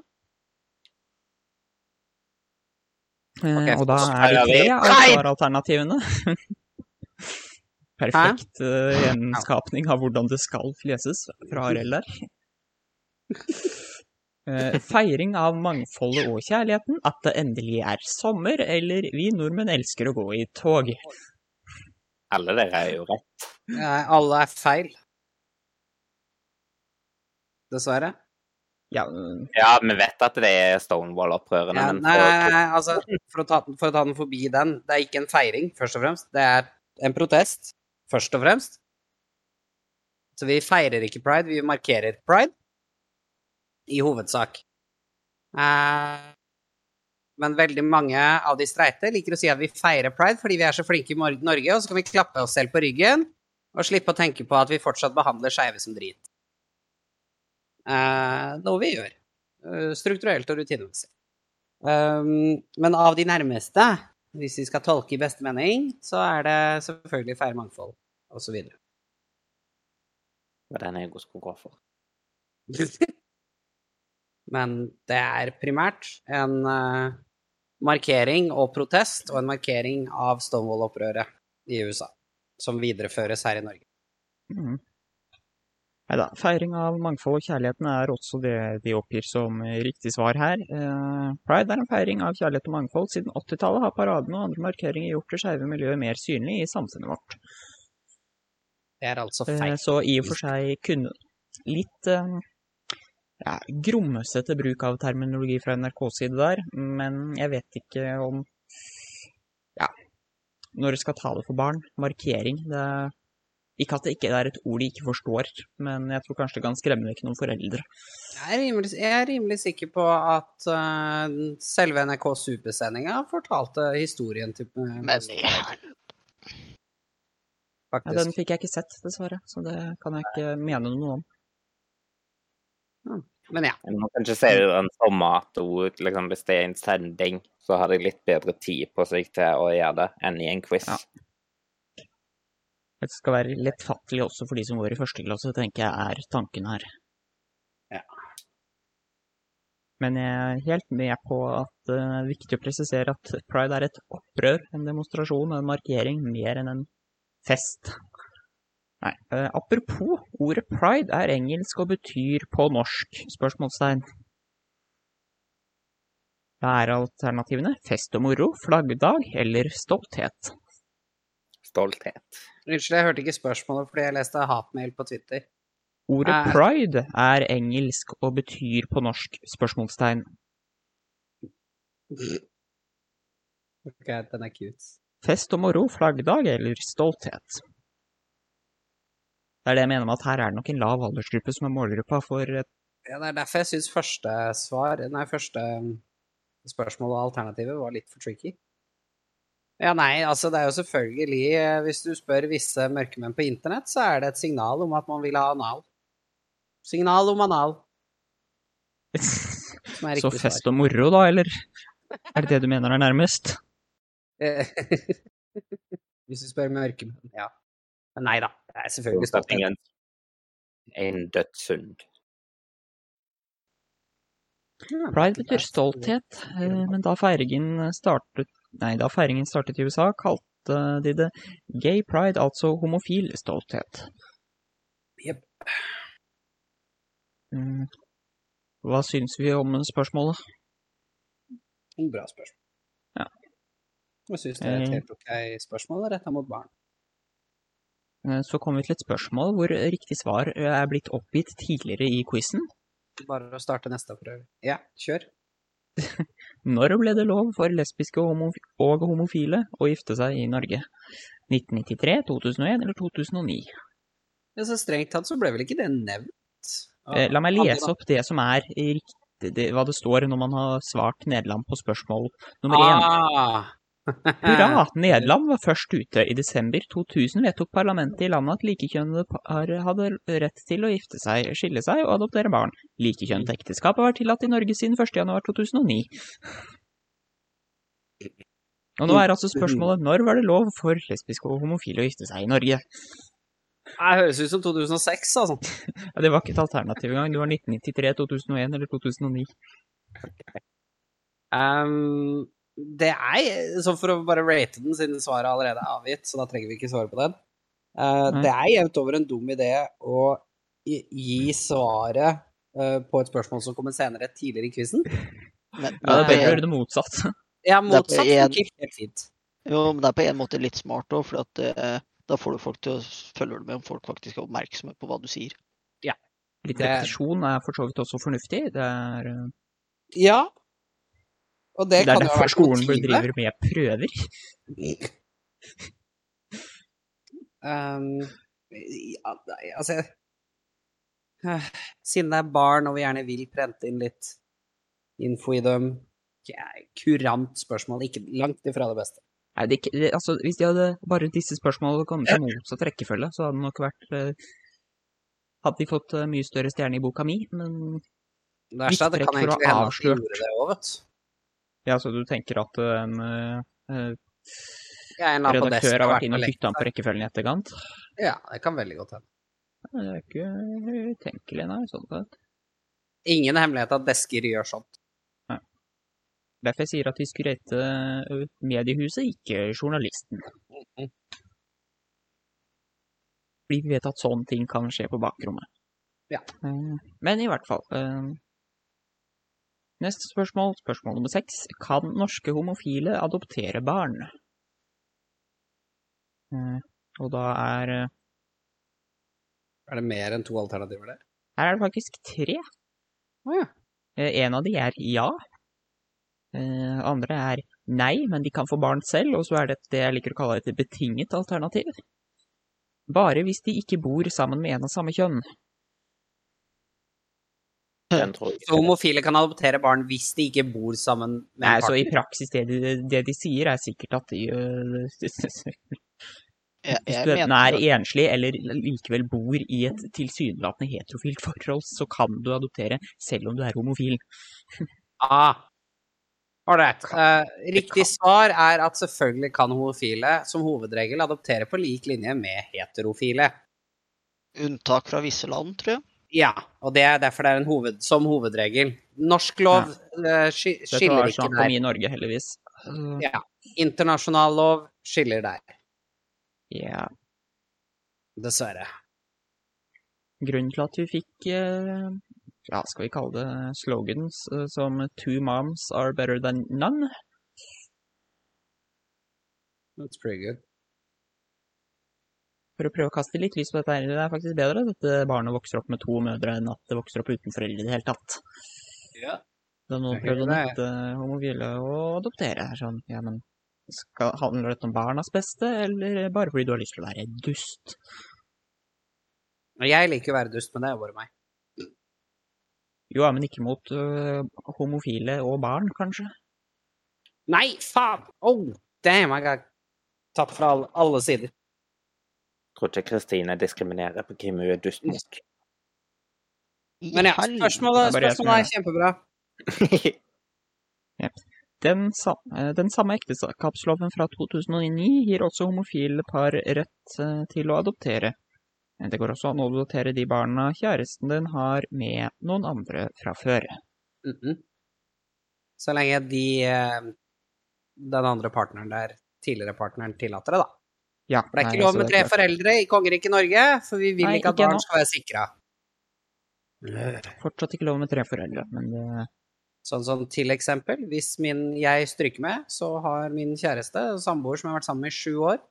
Okay, og da er det tre av svaralternativene. Perfekt eh, gjenskapning av hvordan det skal leses fra Arild der. Eh, feiring av mangfoldet og kjærligheten, at det endelig er sommer, eller vi nordmenn elsker å gå i tog. Alle dere er jo rett. Nei, alle er feil. Dessverre. Ja, Ja, vi vet at det er Stonewall-opprørene, Ja, men nei, nei, nei, altså, for å, ta, for å ta den forbi den, det er ikke en feiring, først og fremst. Det er en protest, først og fremst. Så vi feirer ikke pride, vi markerer pride. I hovedsak. Eh, men veldig mange av de streite liker å si at vi feirer pride fordi vi er så flinke i Norge, og så kan vi klappe oss selv på ryggen og slippe å tenke på at vi fortsatt behandler skeive som drit. Eh, noe vi gjør. eh, strukturelt og rutinemessig. Um, men av de nærmeste, hvis vi skal tolke i beste mening, så er det selvfølgelig feire mangfold, osv. det var den jeg skulle gå for. Men det er primært en, eh, markering og protest, og en markering av Stonewall-opprøret i USA, som videreføres her i Norge. Mm. Neida, feiring av mangfold og kjærligheten er også det de oppgir som riktig svar her. Eh, Pride er en feiring av kjærlighet og mangfold. Siden 80-tallet har paradene og andre markeringer gjort det skeive miljøet mer synlig i samfunnet vårt. Det er altså Eh, feil. Så i og for seg kunne litt ja, grommesete bruk av terminologi fra NRKs side der, men jeg vet ikke om ja, når du skal tale for barn, markering. Det er, ikke at det ikke er et ord de ikke forstår, men jeg tror kanskje det kan skremme vekk noen foreldre. Jeg er rimelig, jeg er rimelig sikker på at uh, selve NRK Supersendinga fortalte historien til uh, Men. Ja, den fikk jeg ikke sett, dessverre, så det kan jeg ikke mene noe om. Men ja. Jeg må kanskje se det en sånn at liksom, hvis det er en sending, så har de litt bedre tid på seg til å gjøre det enn i en quiz. Ja. Det skal være lettfattelig også for de som går i første klasse, tenker jeg er tanken her. Ja. Men jeg er helt med på at det er viktig å presisere at pride er et opprør, en demonstrasjon, en markering, mer enn en fest. Nei, Uh, apropos, ordet pride er engelsk og betyr på norsk, spørsmålstegn. Hva er alternativene? Fest og moro, flaggdag eller stolthet? Stolthet. Unnskyld, jeg hørte ikke spørsmålet fordi jeg leste hatmail på Twitter. Ordet Eh. pride er engelsk og betyr på norsk spørsmålstegn. Ok, den er cute. Fest og moro, flaggdag eller stolthet? Det er det jeg mener med at her er det nok en lav aldersgruppe som er målgruppa for et Ja, det er derfor jeg syns første svar, nei, første um, spørsmål og alternativet var litt for tricky. Ja, nei, altså det er jo selvfølgelig eh, Hvis du spør visse mørkemenn på internett, så er det et signal om at man vil ha anal. Signal om anal, Så fest og moro, da, eller? Er det det du mener er nærmest? Hvis du spør mørkemenn, ja. Men nei da, det er selvfølgelig stolthet. En dødshund. Pride betyr stolthet, eh, men da feiringen startet Nei, da feiringen startet i USA, kalte de det gay pride, altså homofil stolthet. Jep. Mm. Hva syns vi om spørsmålet? En Bra spørsmål. Ja. Jeg syns det er et Eh. helt ok spørsmål retta mot barn. Eh, Så kom vi til et spørsmål hvor riktig svar eh, er blitt oppgitt tidligere i quizen. Bare å starte neste prøve. Ja, kjør. Når ble det lov for lesbiske og, homofile å gifte seg i Norge? 1993, 2001 eller 2009? Ja, så strengt tatt så ble vel ikke det nevnt? Ja. La meg lese opp det som er riktig, det, hva det står når man har svart Nederland på spørsmål nummer én. Ah. Hurra! Nederland var først ute. I desember 2000 vedtok parlamentet i landet at likekjønnede par hadde rett til å gifte seg, skille seg og adoptere barn. Likekjønnet ekteskap har vært tillatt i Norge siden 1. januar 2009. Og nå er altså spørsmålet når var det lov for lesbiske og homofile å gifte seg i Norge? Det høres ut som 2006, altså. Ja, det var ikke et alternativ engang. Det var 1993, 2001 eller 2009. Ehm, det er, så for å bare rate den, siden svaret allerede er avgitt, så da trenger vi ikke svare på den. uh, det er jevnt over en dum idé å gi gi svaret uh, på et spørsmål som kommer senere, tidligere i quizen. Ja, det er bedre å gjøre det motsatt. Ja, Det er motsatt en- funker helt fint. jo, men det er på en måte litt smart òg, for at, uh, da får du folk til å følge med om folk faktisk er oppmerksomme på hva du sier. Litt repetisjon er for så vidt også fornuftig. Det er, Ja. Og det, det er kan derfor skolen driver med prøver. um, ja, altså uh, Siden det er barn, og vi gjerne vil prente inn litt info i dem Kurant spørsmål, ikke langt ifra det beste. Nei, det, det, altså, hvis de hadde bare disse spørsmålene kommet i motsatt rekkefølge, så hadde det nok vært uh, Hadde de fått uh, mye større stjerne i boka mi, men Det er at det kan Litt trekk for å gjorde det òg, vet du. Ja, så du tenker at eh, en eh, eh, Ja, en redaktør har vært inn inne og bytta på rekkefølgen i etterkant? Ja, det kan veldig godt hende. Det er ikke utenkelig, nei. sånn sett. Ingen hemmelighet at desker gjør sånt. Derfor jeg sier at vi skulle hete mediehuset, ikke journalisten. Fordi vi vet at sånne ting kan skje på bakrommet. Ja. Eh, Men i hvert fall. Neste spørsmål, spørsmål nummer seks. Kan norske homofile adoptere barn? Eh, Og da er eh, Er det mer enn to alternativer der? Her er det faktisk tre. Å ja. Eh, En av de er ja. Eh, Andre er nei, men de kan få barn selv, og så er det det jeg liker å kalle et betinget alternativ. Bare hvis de ikke bor sammen med en av samme kjønn. Den tror jeg Så homofile kan adoptere barn hvis de ikke bor sammen med Nei, en så i praksis det de, det de sier, er sikkert at de øh, Hvis du enten er enslig eller likevel bor i et tilsynelatende heterofilt forhold, så kan du adoptere selv om du er homofil. Ah. Ålreit. Uh, riktig svar er at selvfølgelig kan homofile som hovedregel adoptere på lik linje med heterofile. unntak fra visse land, tror jeg. Ja, og det er derfor det er en hoved, som hovedregel. Norsk lov eh, sky- Dette skiller var ikke snakk der. om i Norge, heldigvis. Mm. Ja. Internasjonal lov skiller der, Ja. dessverre. Grunnen til at vi fikk uh, ja, skal vi kalle det slogans uh, som 'Two moms are better than none', That's pretty good. For å prøve å kaste litt lys på dette her. Det er faktisk bedre at dette barnet vokser opp med to mødre enn at det vokser opp uten foreldre i det hele tatt. Ja. Da noen prøvde å nekte homofile å adoptere. er Sånn, ja, men skal, handler dette om barnas beste, eller bare fordi du har lyst til å være dust? Jeg liker å være dust, men det er bare meg. Jo, men ikke mot uh, homofile og barn, kanskje? Nei, faen! Oh, damn, jeg har tatt fra alle, alle sider. Tror ikke Kristine diskriminerer på hvem hun er dust mot. Men ja, spørsmålet, spørsmålet er kjempebra. Den, sa eh, den samme ekteskapsloven fra 2009 gir også homofile par rett eh, til å adoptere. Det går også an å adoptere de barna kjæresten din har med noen andre fra før. Mhm. Så lenge de eh, Den andre partneren der, tidligere partneren, tillater det, da. Ja, For det er nei, ikke lov altså, med tre foreldre i kongeriket Norge, for vi vil Nei, ikke at ikke barn skal være sikra. Fortsatt ikke lov med tre foreldre, men det, Sånn som til eksempel, hvis min, jeg stryker med, så har min kjæreste, samboer som jeg har vært sammen med i sju år,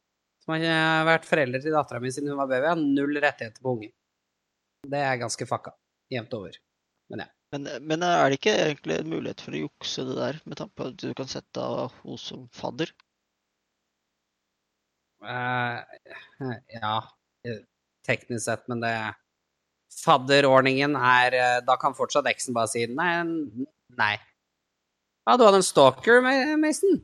som har eh, vært forelder til dattera mi siden hun var baby, har null rettigheter på ungen. Det er ganske fucka. Jevnt over. Men, men er det ikke egentlig en mulighet for å jukse det der, med tanke på at du kan sette av henne som fadder? Eh, ja, teknisk sett, men det Fadderordningen er eh, Da kan fortsatt eksen bare si nei. Nei. Ja, du hadde en stalker, Mason? Mason?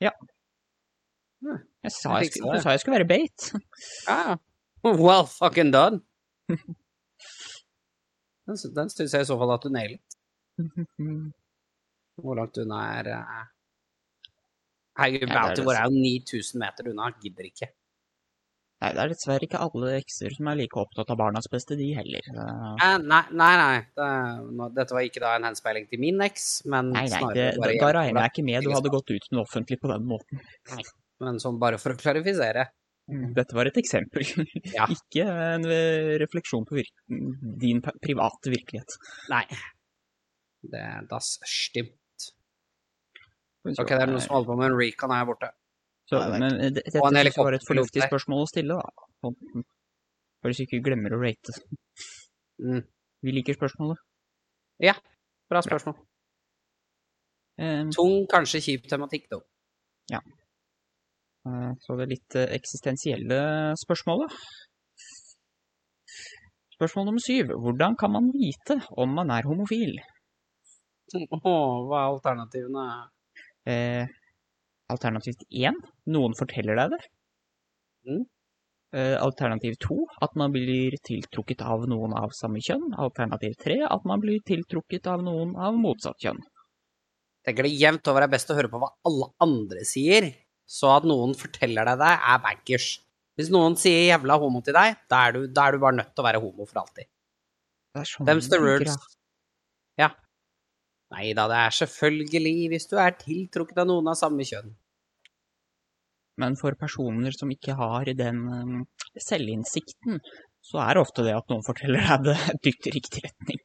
Jeg sa jeg, skulle, du sa jeg skulle være bait. Ja. Well fucking done. Den, den syns jeg i så fall at du nailet. Hvor langt unna er eh, Herregud, Ja, det Bounty War er jo 9000 meter unna. Gidder ikke. Nei, det er dessverre ikke alle ekser som er like opptatt av barnas beste, de heller. Eh, nei, nei. nei. Det, nå, dette var ikke da en henspeiling til min eks, men Nei, nei, det, bare da, regner jeg ikke med du hadde gått ut med det offentlig på den måten. Nei, Men sånn bare for å klarifisere. Dette var et eksempel, Ja. ikke en eh, refleksjon på din private virkelighet. Nei. Det, er das stimmt. Ok, det er noen som holder på med en recon her borte. Så, Nei, men eh, det- dette synes jeg var et fornuftig spørsmål å stille, da. Sånn, Bare så ikke glemmer å rate. Mm. Vi liker spørsmålet. Ja. Bra spørsmål. Um, Tung, kanskje kjip tematikk, da. eh, så det litt eh, eksistensielle spørsmålet. Spørsmål nummer syv. Hvordan kan man vite om man er homofil? Åh, hva er alternativene? Eh, alternativ 1. Noen forteller deg det. Mm. Eh, alternativ 2. At man blir tiltrukket av noen av samme kjønn. Alternativ 3. At man blir tiltrukket av noen av motsatt kjønn. Jeg tenker det jevnt over er best å høre på hva alle andre sier, så at noen forteller deg det, er bankers. Hvis noen sier jævla homo til deg, da er du, da er du bare nødt til å være homo for alltid. Det er sånn Them's the rules. Nei da, det er selvfølgelig hvis du er tiltrukket av noen av samme kjønn. Men for personer som ikke har den um, selvinnsikten, så er det ofte det at noen forteller deg det dytter i riktig retning.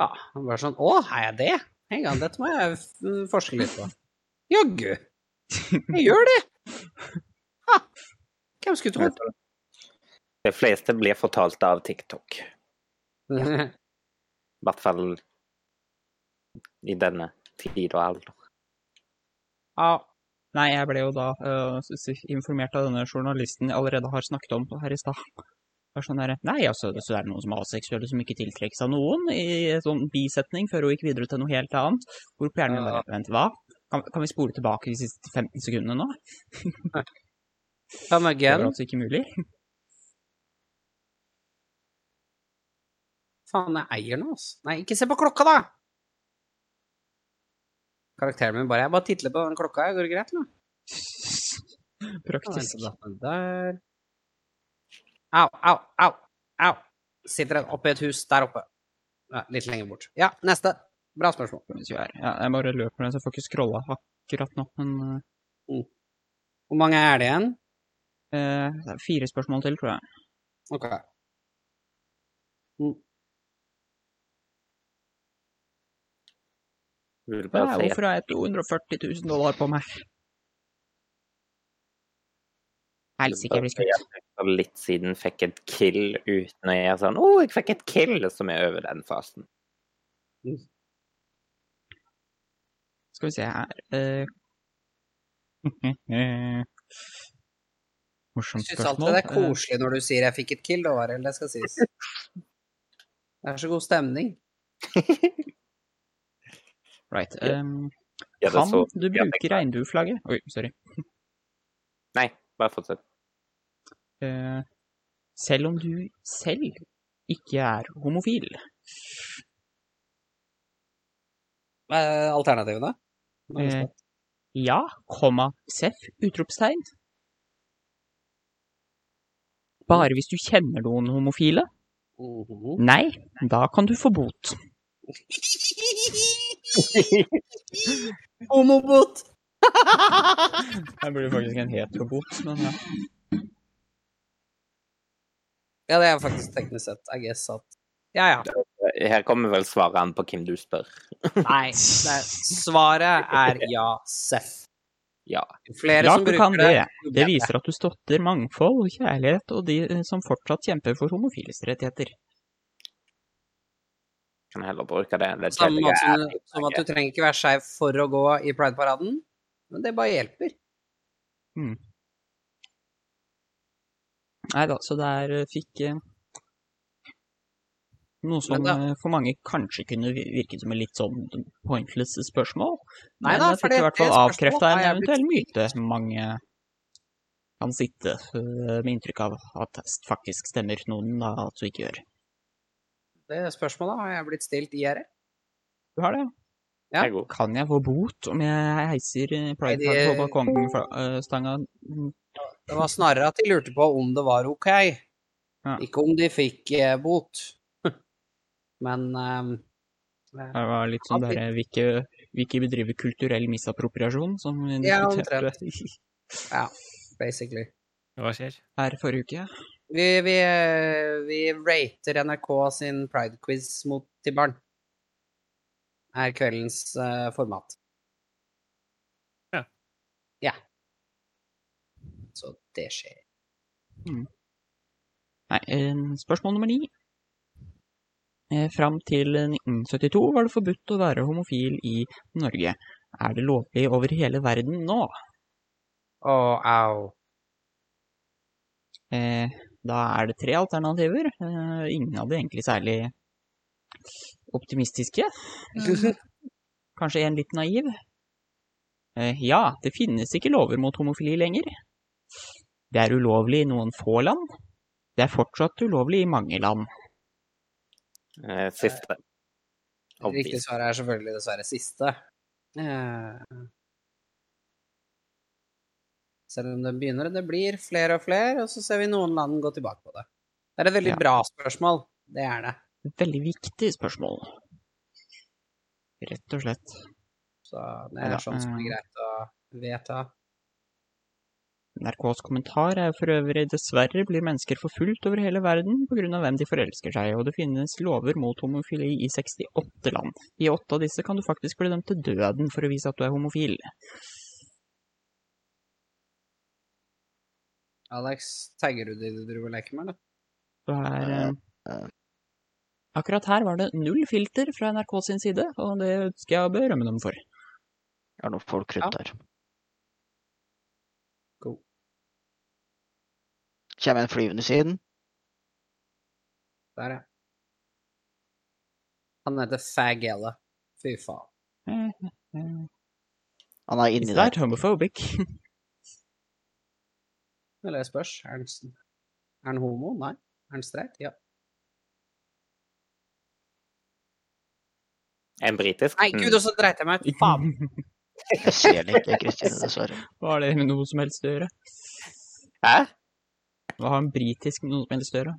Ja, bare sånn Å, er jeg det? En gang, dette må jeg forske litt på. Jaggu. Jeg gjør det. Ha. Hvem skulle trodd? De fleste blir fortalt av TikTok. I hvert fall i denne tid og alder. Ja, Nei, jeg ble jo da s- informert av denne journalisten jeg allerede har snakket om her i stad. Sånn der, Nei, altså, så er det noen som er aseksuelle som ikke tiltrekkes av noen, i en sånn bisetning før hun gikk videre til noe helt annet. Hvor på hjernen min bare Vent, hva? Kan, kan vi spole tilbake de siste 15 sekundene nå? come Det er var altså ikke mulig. Faen, jeg eier nå, altså. Nei, ikke se på klokka, da! Karakteren min bare Jeg bare titler på den klokka, går det greit, eller? Praktisk. Der. Au, au, au, au. Sitter en oppe i et hus der oppe. Ja, litt lenger bort. Ja, neste. Bra spørsmål. Ja, jeg bare løper ned, så jeg får ikke scrolla akkurat nå. Men mm. Hvor mange er det igjen? eh, det er fire spørsmål til, tror jeg. Ok. Mm. Si hvorfor har jeg 240 000 dollar på meg? Helsike, jeg blir skutt. litt siden fikk et kill uten å gjøre sånn Å, jeg fikk et kill! Som er over den fasen. Skal vi se her uh... Morsomt Jeg syns alltid det er koselig når du sier 'jeg fikk et kill', da, Arild. det skal sies. Det er så god stemning. Right. Um, Ja, kan så- du bruke regnbueflagget? Oi, sorry. Nei, bare fortsett. Uh, selv om du selv ikke er homofil. Uh, er alternativene? Spent. ja, komma, seff, utropstegn. Bare hvis du kjenner noen homofile? Mhm. Nei, da kan du få bot. Homobot! Jeg burde faktisk en heterobot, men ja. Ja, det er faktisk teknisk sett, I guess, at Ja, ja. Her kommer vel svaret an på hvem du spør. Nei, det er, svaret er ja, seff. Ja. Flere ja, som du bruker kan det. det. Det viser at du støtter mangfold, kjærlighet og de eh, som fortsatt kjemper for homofiles rettigheter. Kan heller bruke det. det Samme måte som, som at du trenger ikke være skeiv for å gå i Pride-paraden, men det bare hjelper. Nei da, så det er eh, fikk eh, noe som da- eh, for mange kanskje kunne vi- virket som et litt sånn pointless spørsmål. Nei da, for fikk i det- hvert fall det avkrefta en eventuell myte mange kan sitte eh, med inntrykk av at faktisk stemmer, noen da altså ikke gjør. Det spørsmålet har jeg blitt stilt IRL. Du har det? Ja. Kan jeg få bot om jeg heiser eh, prideflagget på balkongstanga? Det var snarere at de lurte på om det var ok, Ja. ikke om de fikk eh, bot. Men eh, Det var litt sånn derre vi, ikke- vi ikke bedriver kulturell misappropriasjon, som vi Ja, diskuterte ja, basically. Hva skjer? her forrige uke. Vi, vi, vi rater NRK sin pride-quiz mot til barn. Er kveldens uh, format. Ja. Ja. Så det skjer. Nei, eh, spørsmål nummer ni. Eh, Fram til 1972 var det forbudt å være homofil i Norge. Er det lovlig over hele verden nå? Å, au. Eh, da er det tre alternativer. Eh, ingen av de egentlig særlig optimistiske. Eh, kanskje en litt naiv. Eh, ja, det finnes ikke lover mot homofili lenger. Det er ulovlig i noen få land. Det er fortsatt ulovlig i mange land. Eh, Siste. Riktig Obvious. svar er selvfølgelig dessverre siste. Selv om det begynner, det blir flere og flere, og så ser vi noen land gå tilbake på det. Det er et veldig Ja. bra spørsmål. Det er det. Et veldig viktig spørsmål. Rett og slett. Så det er er sånn som er eh. greit å vedta. NRKs kommentar er for øvrig dessverre blir mennesker forfulgt over hele verden av hvem de forelsker seg, og det finnes lover mot homofili i 68 land. I åtte av disse kan du faktisk bli dømt til døden for å vise at du er homofil. Alex, tagger du de du driver og leker med, eller? Det er Eh, akkurat her var det null filter fra NRK sin side, og det skal jeg berømme dem for. Jeg har noen folk Ja. rundt der. God. Kommer en flyvende siden. Der, ja. Han heter Fagella. Fy faen. Eh, eh, Han er Is inni that der. homophobic? Eller det spørs. Er han, er han homo? Nei. Er han streit? Ja. En britisk? Nei, gud, og så dreit jeg meg ut! Faen! Jeg ser det ikke, Kristine, dessverre. Hva har det med noe som helst å gjøre? Hæ? Hva har en britisk med noe som helst å gjøre?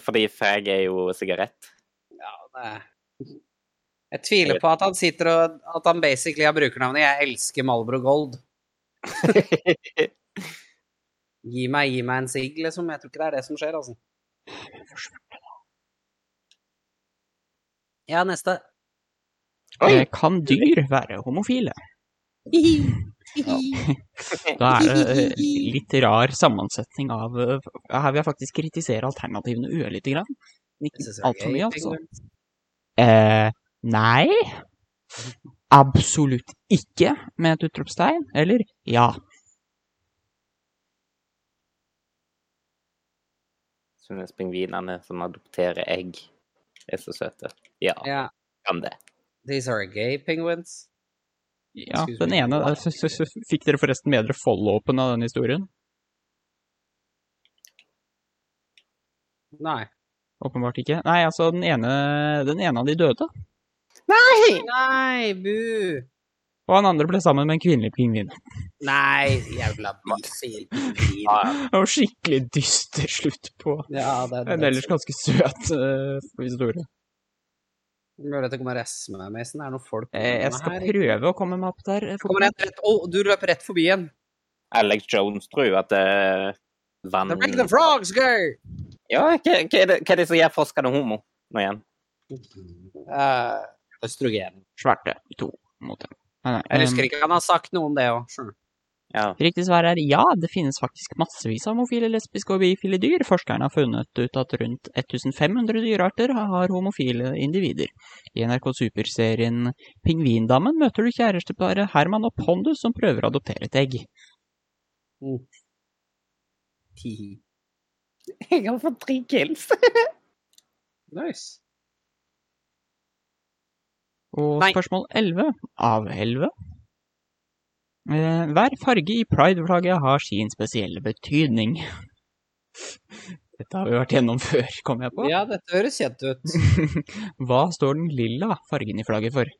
Fordi fag er jo sigarett. Ja, det Jeg tviler på at han sitter og At han basically har brukernavnet 'Jeg elsker Malbro Gold'. Gi meg, gi meg en sigg, liksom. Jeg tror ikke det er det som skjer, altså. Ja, neste. Oi. Kan dyr være homofile? Da er det eh, litt rar sammensetning av eh, Her vil jeg faktisk kritisere alternativene ørlite grann. Ikke altfor mye, altså. Eh, nei. Absolutt ikke, med et utropstegn. Eller ja. Synes pingvinene som adopterer egg, er så søte. Ja, yeah. kan det. These are gay penguins. Ja, Excuse den ene what? Fikk dere forresten med dere follow-upen av den historien? Nei. Åpenbart ikke. Nei, altså, den ene, den ene av de døde. Nei, bu! Og han andre ble sammen med en kvinnelig pingvin. Nei, jævla pingvin. Ja, ja. Det var skikkelig dyster slutt på Ja, det er en ellers ganske søt uh, historie. Mulig det kommer SV, Mason. Det er noen folk Eh, Jeg skal her. prøve å komme meg opp der. eh, Kommer jeg rett Å, du løper rett forbi en. Alex Jones tror jo at uh, vann The Break the Frogs, go! Ja, hva, hva, er det, hva er det som gjør forskerne homo nå igjen? Uh, østrogen. Svarte to mot en. Nei, nei, Jeg husker ikke han har sagt noe om det òg. Ja. Riktig svar er ja, det finnes faktisk massevis av homofile, lesbiske og bifile dyr. Forskerne har funnet ut at rundt 1500 dyrearter har homofile individer. I NRK Super-serien Pingvindammen møter du kjæresteparet Herman og Pondus som prøver å adoptere et egg. Jeg har fått tre kills. Nice. Og Nei. spørsmål 11 av 11. Eh, hver farge i pride-flagget har sin spesielle betydning. Dette har vi vært gjennom før, kom jeg på. Ja, dette høres kjent ut. Hva står den lilla fargen i flagget for?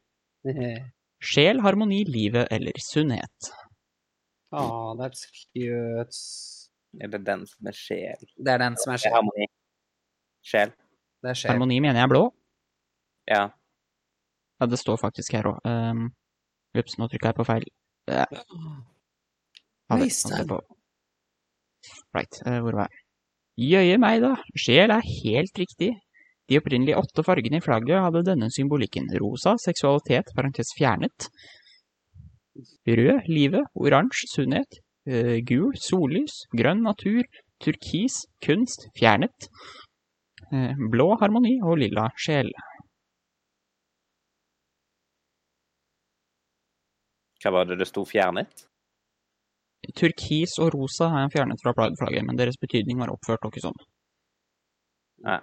Sjel, harmoni, livet eller sunnhet? oh, that's cute. Er det den som er sjel? Det er den som er Det er sjel. harmoni. Sjel. Det er sjel. Harmoni mener jeg er blå. Ja. Ja, det står faktisk her òg. Um, Ups, nå trykka jeg på feil. Ja, det, på. Right, uh, hvor var jeg? Jøye meg, da. Sjel er helt riktig. De opprinnelige åtte fargene i flagget hadde denne symbolikken. Rosa, seksualitet, parentes fjernet. Rød, livet. Oransje, sunnhet. Uh, gul, sollys. Grønn, natur. Turkis, kunst, fjernet. Uh, blå, harmoni. Og lilla, sjel. Hva var det det sto fjernet? Turkis og rosa har jeg fjernet fra flagget, men deres betydning var oppført ikke sånn. Ja.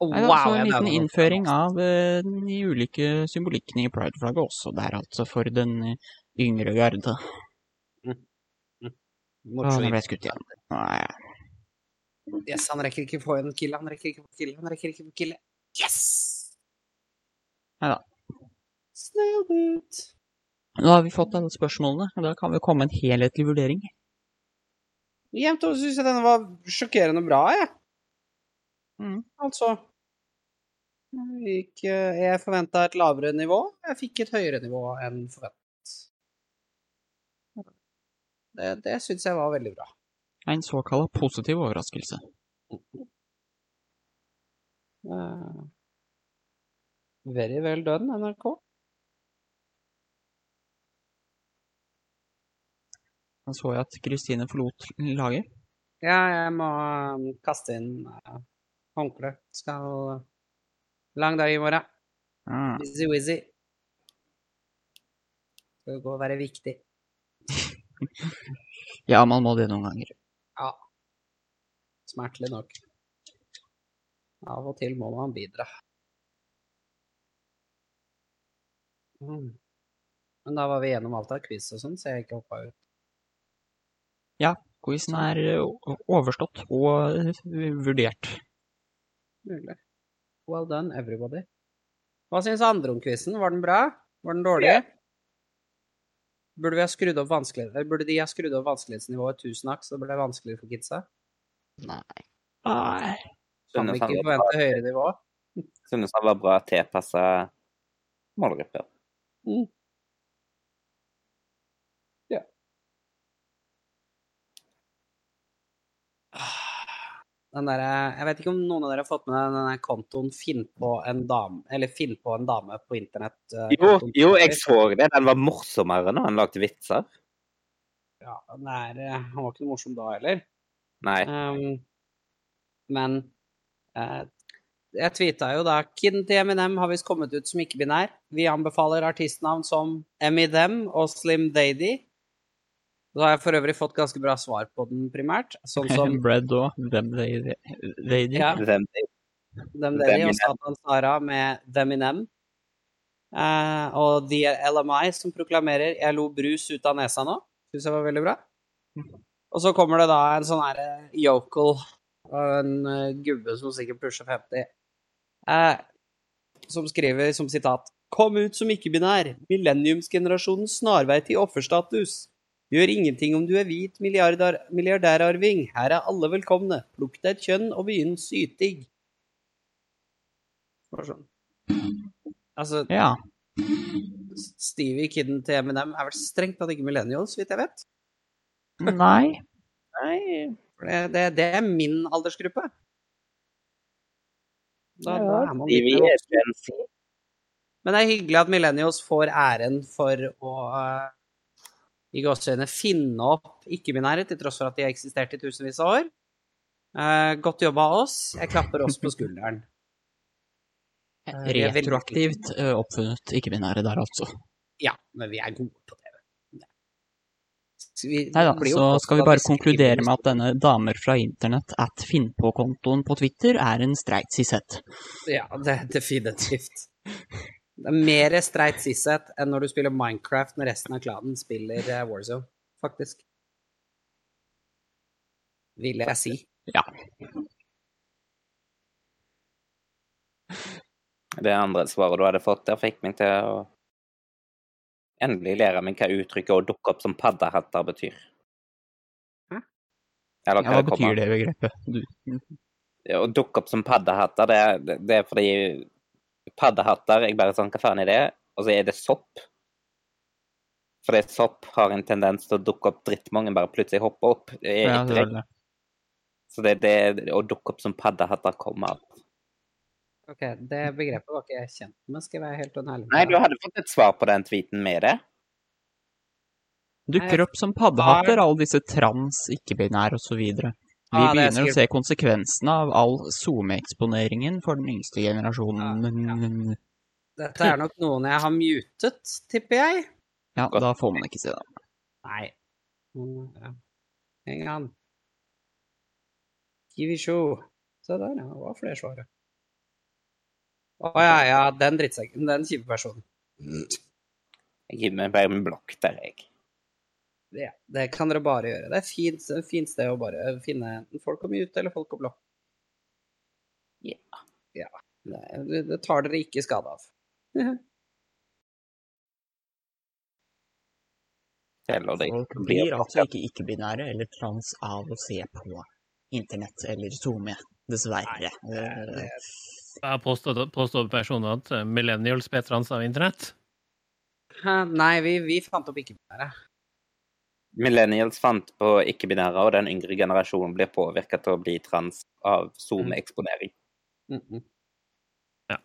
Oh, Nei, det er så en liten innføring av eh, de ulike symbolikkene i Pride-flagget også der, altså, for den eh, yngre garde. Å, Morsomt. nå ble jeg skutt igjen. Nei, Yes, han rekker ikke få en kill, han rekker ikke få kill, han rekker ikke få kill. Yes! Neida. Snailboot. Nå har vi fått alle spørsmålene, og da kan vi komme med en helhetlig vurdering. Jevnt over syns jeg denne var sjokkerende bra, jeg. Mm. Altså jeg gikk, eh, Jeg forventa et lavere nivå. Jeg fikk et høyere nivå enn forventet. Det, det syns jeg var veldig bra. En såkalt positiv overraskelse. Uh, Very well done, NRK. Da så jeg at Kristine forlot laget. Ja, jeg må um, kaste inn uh, håndkle. Skal Lang dag i morgen. Ah. Busy-wizzy. Skal gå og være viktig. Ja, man må det noen ganger. Ja. Smertelig nok. Av og til må man bidra. Mm. Men da var vi gjennom alt av quiz og sånn, så jeg ikke hoppa ut. Ja, Quizen er overstått og vurdert. Mulig. Well done, everybody. Hva syns andre om quizen? Var den bra? Var den dårlig? Burde vi ha skrudd opp vanskelig- Burde de ha skrudd opp vanskelighetsnivået 1000 hakk, så det ble vanskeligere for kidsa? Nei. Nei. Kan vi ikke forvente høyere nivå? synes han var bra tilpassa målgrupper. Den der, jeg vet ikke om noen av dere har fått med denne den kontoen 'Finn på en dame' eller 'Finn på en dame' på internett. eh, Jo, jo, jeg så det. Den var morsommere når han lagde vitser. Ja, den er, eh, han var ikke noe morsom da heller. Nei. Um, men uh, jeg tweeta jo da 'Kiden til Eminem har visst kommet ut som ikke-binær'. Vi anbefaler artistnavn som Emidem og Slim Dady. Da har jeg for øvrig fått ganske bra svar på den primært. Sånn som Bread og Them They They. Ja. Hvem det- Dem Dady og Satan Sara med Deminem. Uh, og The LMI som proklamerer 'Jeg lo brus ut av nesa nå'. Syns jeg var veldig bra. Og så kommer det da en sånn herre yokel og en eh, gubbe som sikkert pusher 50, uh, som skriver som sitat Kom ut som ikke-binær. Millenniumsgenerasjonens snarvei til offerstatus. Gjør ingenting om du er hvit milliardærarving. Her er alle velkomne. Plukk deg et kjønn og begynn syting. Bare sånn. Altså, Ja. Stevie Kidden til Eminem er vel strengt tatt ikke millennials, så vidt jeg vet. Nei. Nei, det, det, det er min aldersgruppe. Da, da er man litt. Men det er hyggelig at millennials får æren for å i gåsehudene finne opp ikke-binære, til tross for at de har eksistert i tusenvis av år. Eh, godt jobba av oss. Jeg klapper oss på skulderen. Eh, veldig Retroaktivt eh, oppfunnet ikke-binære der, altså. Ja, men vi er gode på det. Nei da, så skal vi bare konkludere med at denne damer fra internett at finnpåkontoen på Twitter er en streit sisett. Ja, det er definitivt. Det er mer streit sisshet enn når du spiller Minecraft når resten av klanen spiller eh, Warzone, faktisk. Vil jeg si. Ja. Det andre svaret du hadde fått der, fikk meg til å endelig lære meg hva uttrykket 'å dukke opp som paddehatter' betyr. Hæ? Eller Ja, hva hva det betyr det begrepet? Du, Å dukke opp som paddehatter, det, det, det er fordi paddehatter Jeg bare sånn, hva faen er det? Og så er det sopp. Fordi sopp har en tendens til å dukke opp drittmange bare plutselig hoppe opp. Det er ja, det det. Så det, det å dukke opp som paddehatter kommer av. Ok, det begrepet var ikke jeg kjent med, skal jeg være helt ærlig. Nei, du hadde fått et svar på den tweeten med det. Dukker opp som paddehatter, alle disse trans, ikke-binære osv. Vi Ah, er begynner å se konsekvensene av all SoMe-eksponeringen for den yngste generasjonen. Dette er nok noen jeg har mutet, tipper jeg. Ja, da får man ikke se det. Nei. En gang. Give Show. Se der, ja. Det var flere svar. Å ja, ja, den drittsekken. Den kjipe personen. Jeg gir meg bare en blokk der, jeg. Ja, det kan dere bare gjøre. Det er fint, et fint sted å bare finne enten folk å mute eller folk å blå. Ja. Ja. Det, det tar dere ikke skade av. Eller det Folk blir altså ikke ikke-binære eller trans av å se på internett eller zoome, dessverre. Det Jeg påstår, påstår personen at millennials ble trans av internett. Nei, vi, vi fant opp ikke-binære. Millennials fant på ikke-binære, og den yngre generasjonen blir påvirka til å bli trans av SoMe-eksponering. Mm -mm. Ja.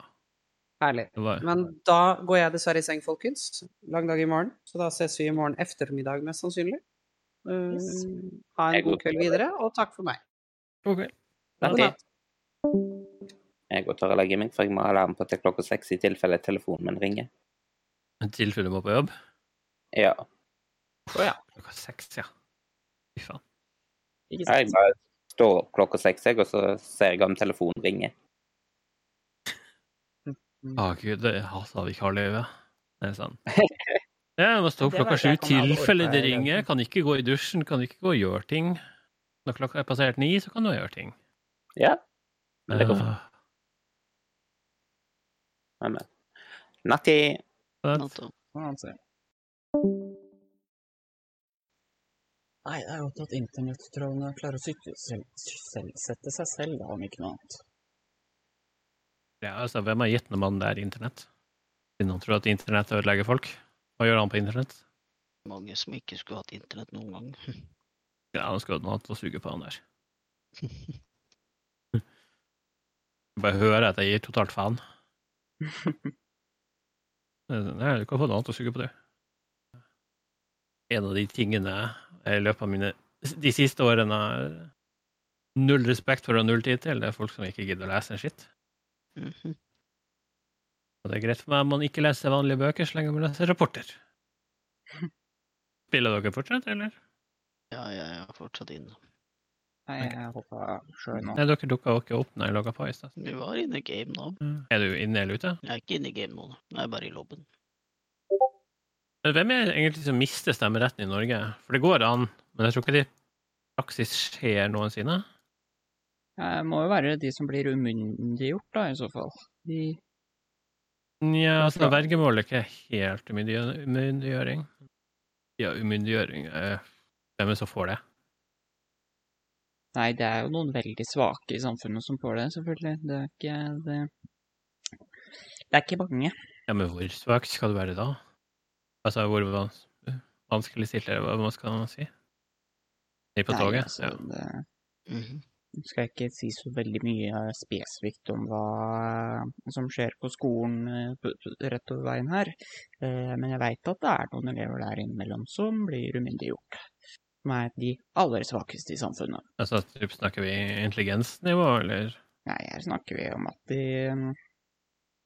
Herlig. Men da går jeg dessverre i seng, folkens. Lang dag i morgen. Så da ses vi i morgen ettermiddag, mest sannsynlig. Uh, Yes. ha en god går- kveld videre, og takk for meg. Ok. God natt. Jeg går og tar og legger meg, for jeg må ha alarm på til klokka seks i tilfelle telefonen min ringer. I tilfelle du må på jobb. Ja. Å ja. Klokka seks, ja. Fy faen. ikke Jeg sant? bare står opp klokka seks, jeg, og så ser jeg om telefonen ringer. Å gud, det hater vikarlivet. Det er sant. Jeg må stå opp klokka sju i jeg jeg tilfelle det ringer. Kan ikke gå i dusjen, kan ikke gå og gjøre ting. Når klokka er passert ni, så kan du gjøre ting. Ja. Men det går fint. Eh, Men, men. Natti. så- Nei, det er jo at internettrollene klarer å sette seg selv, da, om ikke noe annet. Ja, altså, hvem har gitt noen mann det er internett? Siden han tror at internett ødelegger folk. Hva gjør han på internett? Mange som ikke skulle hatt internett noen gang. Ja, han skulle hatt noe å suge på, han der. Jeg bare hører at jeg gir totalt faen. Nei, du kan få noe annet å suge på, du. En av de tingene i løpet av mine de siste årene har null respekt for og null tid til, det er folk som ikke gidder å lese en skitt. Mhm. Og det er greit for meg om man ikke leser vanlige bøker så lenge man leser rapporter. Spiller dere fortsatt, eller? Ja, jeg er fortsatt inne. Nei, jeg hoppa sjøl nå. Nei, dere dukka ikke opp når jeg logga på i stad. Vi var inne i game nå. Er du inne eller ute? Jeg er ikke inne i game nå. Jeg er bare i lobben. Hvem er det egentlig som mister stemmeretten i Norge? For det går an, men jeg tror ikke det i praksis skjer noensinne. Det må jo være de som blir umyndiggjort, da, i så fall. De Nja, altså, vergemål er ikke helt umyndiggjøring. Ja, umyndiggjøring eh, Hvem er det som får det? Nei, det er jo noen veldig svake i samfunnet som får det, selvfølgelig. Det er ikke det Det er ikke mange. Ja, men hvor svakt skal du være da? Altså, hvor vans vanskelig stilt er det, hva skal man si? De på Nei, toget? altså, Ja. det Mhm. skal jeg ikke si så veldig mye spesifikt om hva som skjer på skolen eh, rett over veien her, Eh, men jeg veit at det er noen elever der innimellom som blir umyndiggjort. Som er de aller svakeste i samfunnet. Altså, typ, snakker vi intelligensnivå, eller? Nei, her snakker vi om at de mm,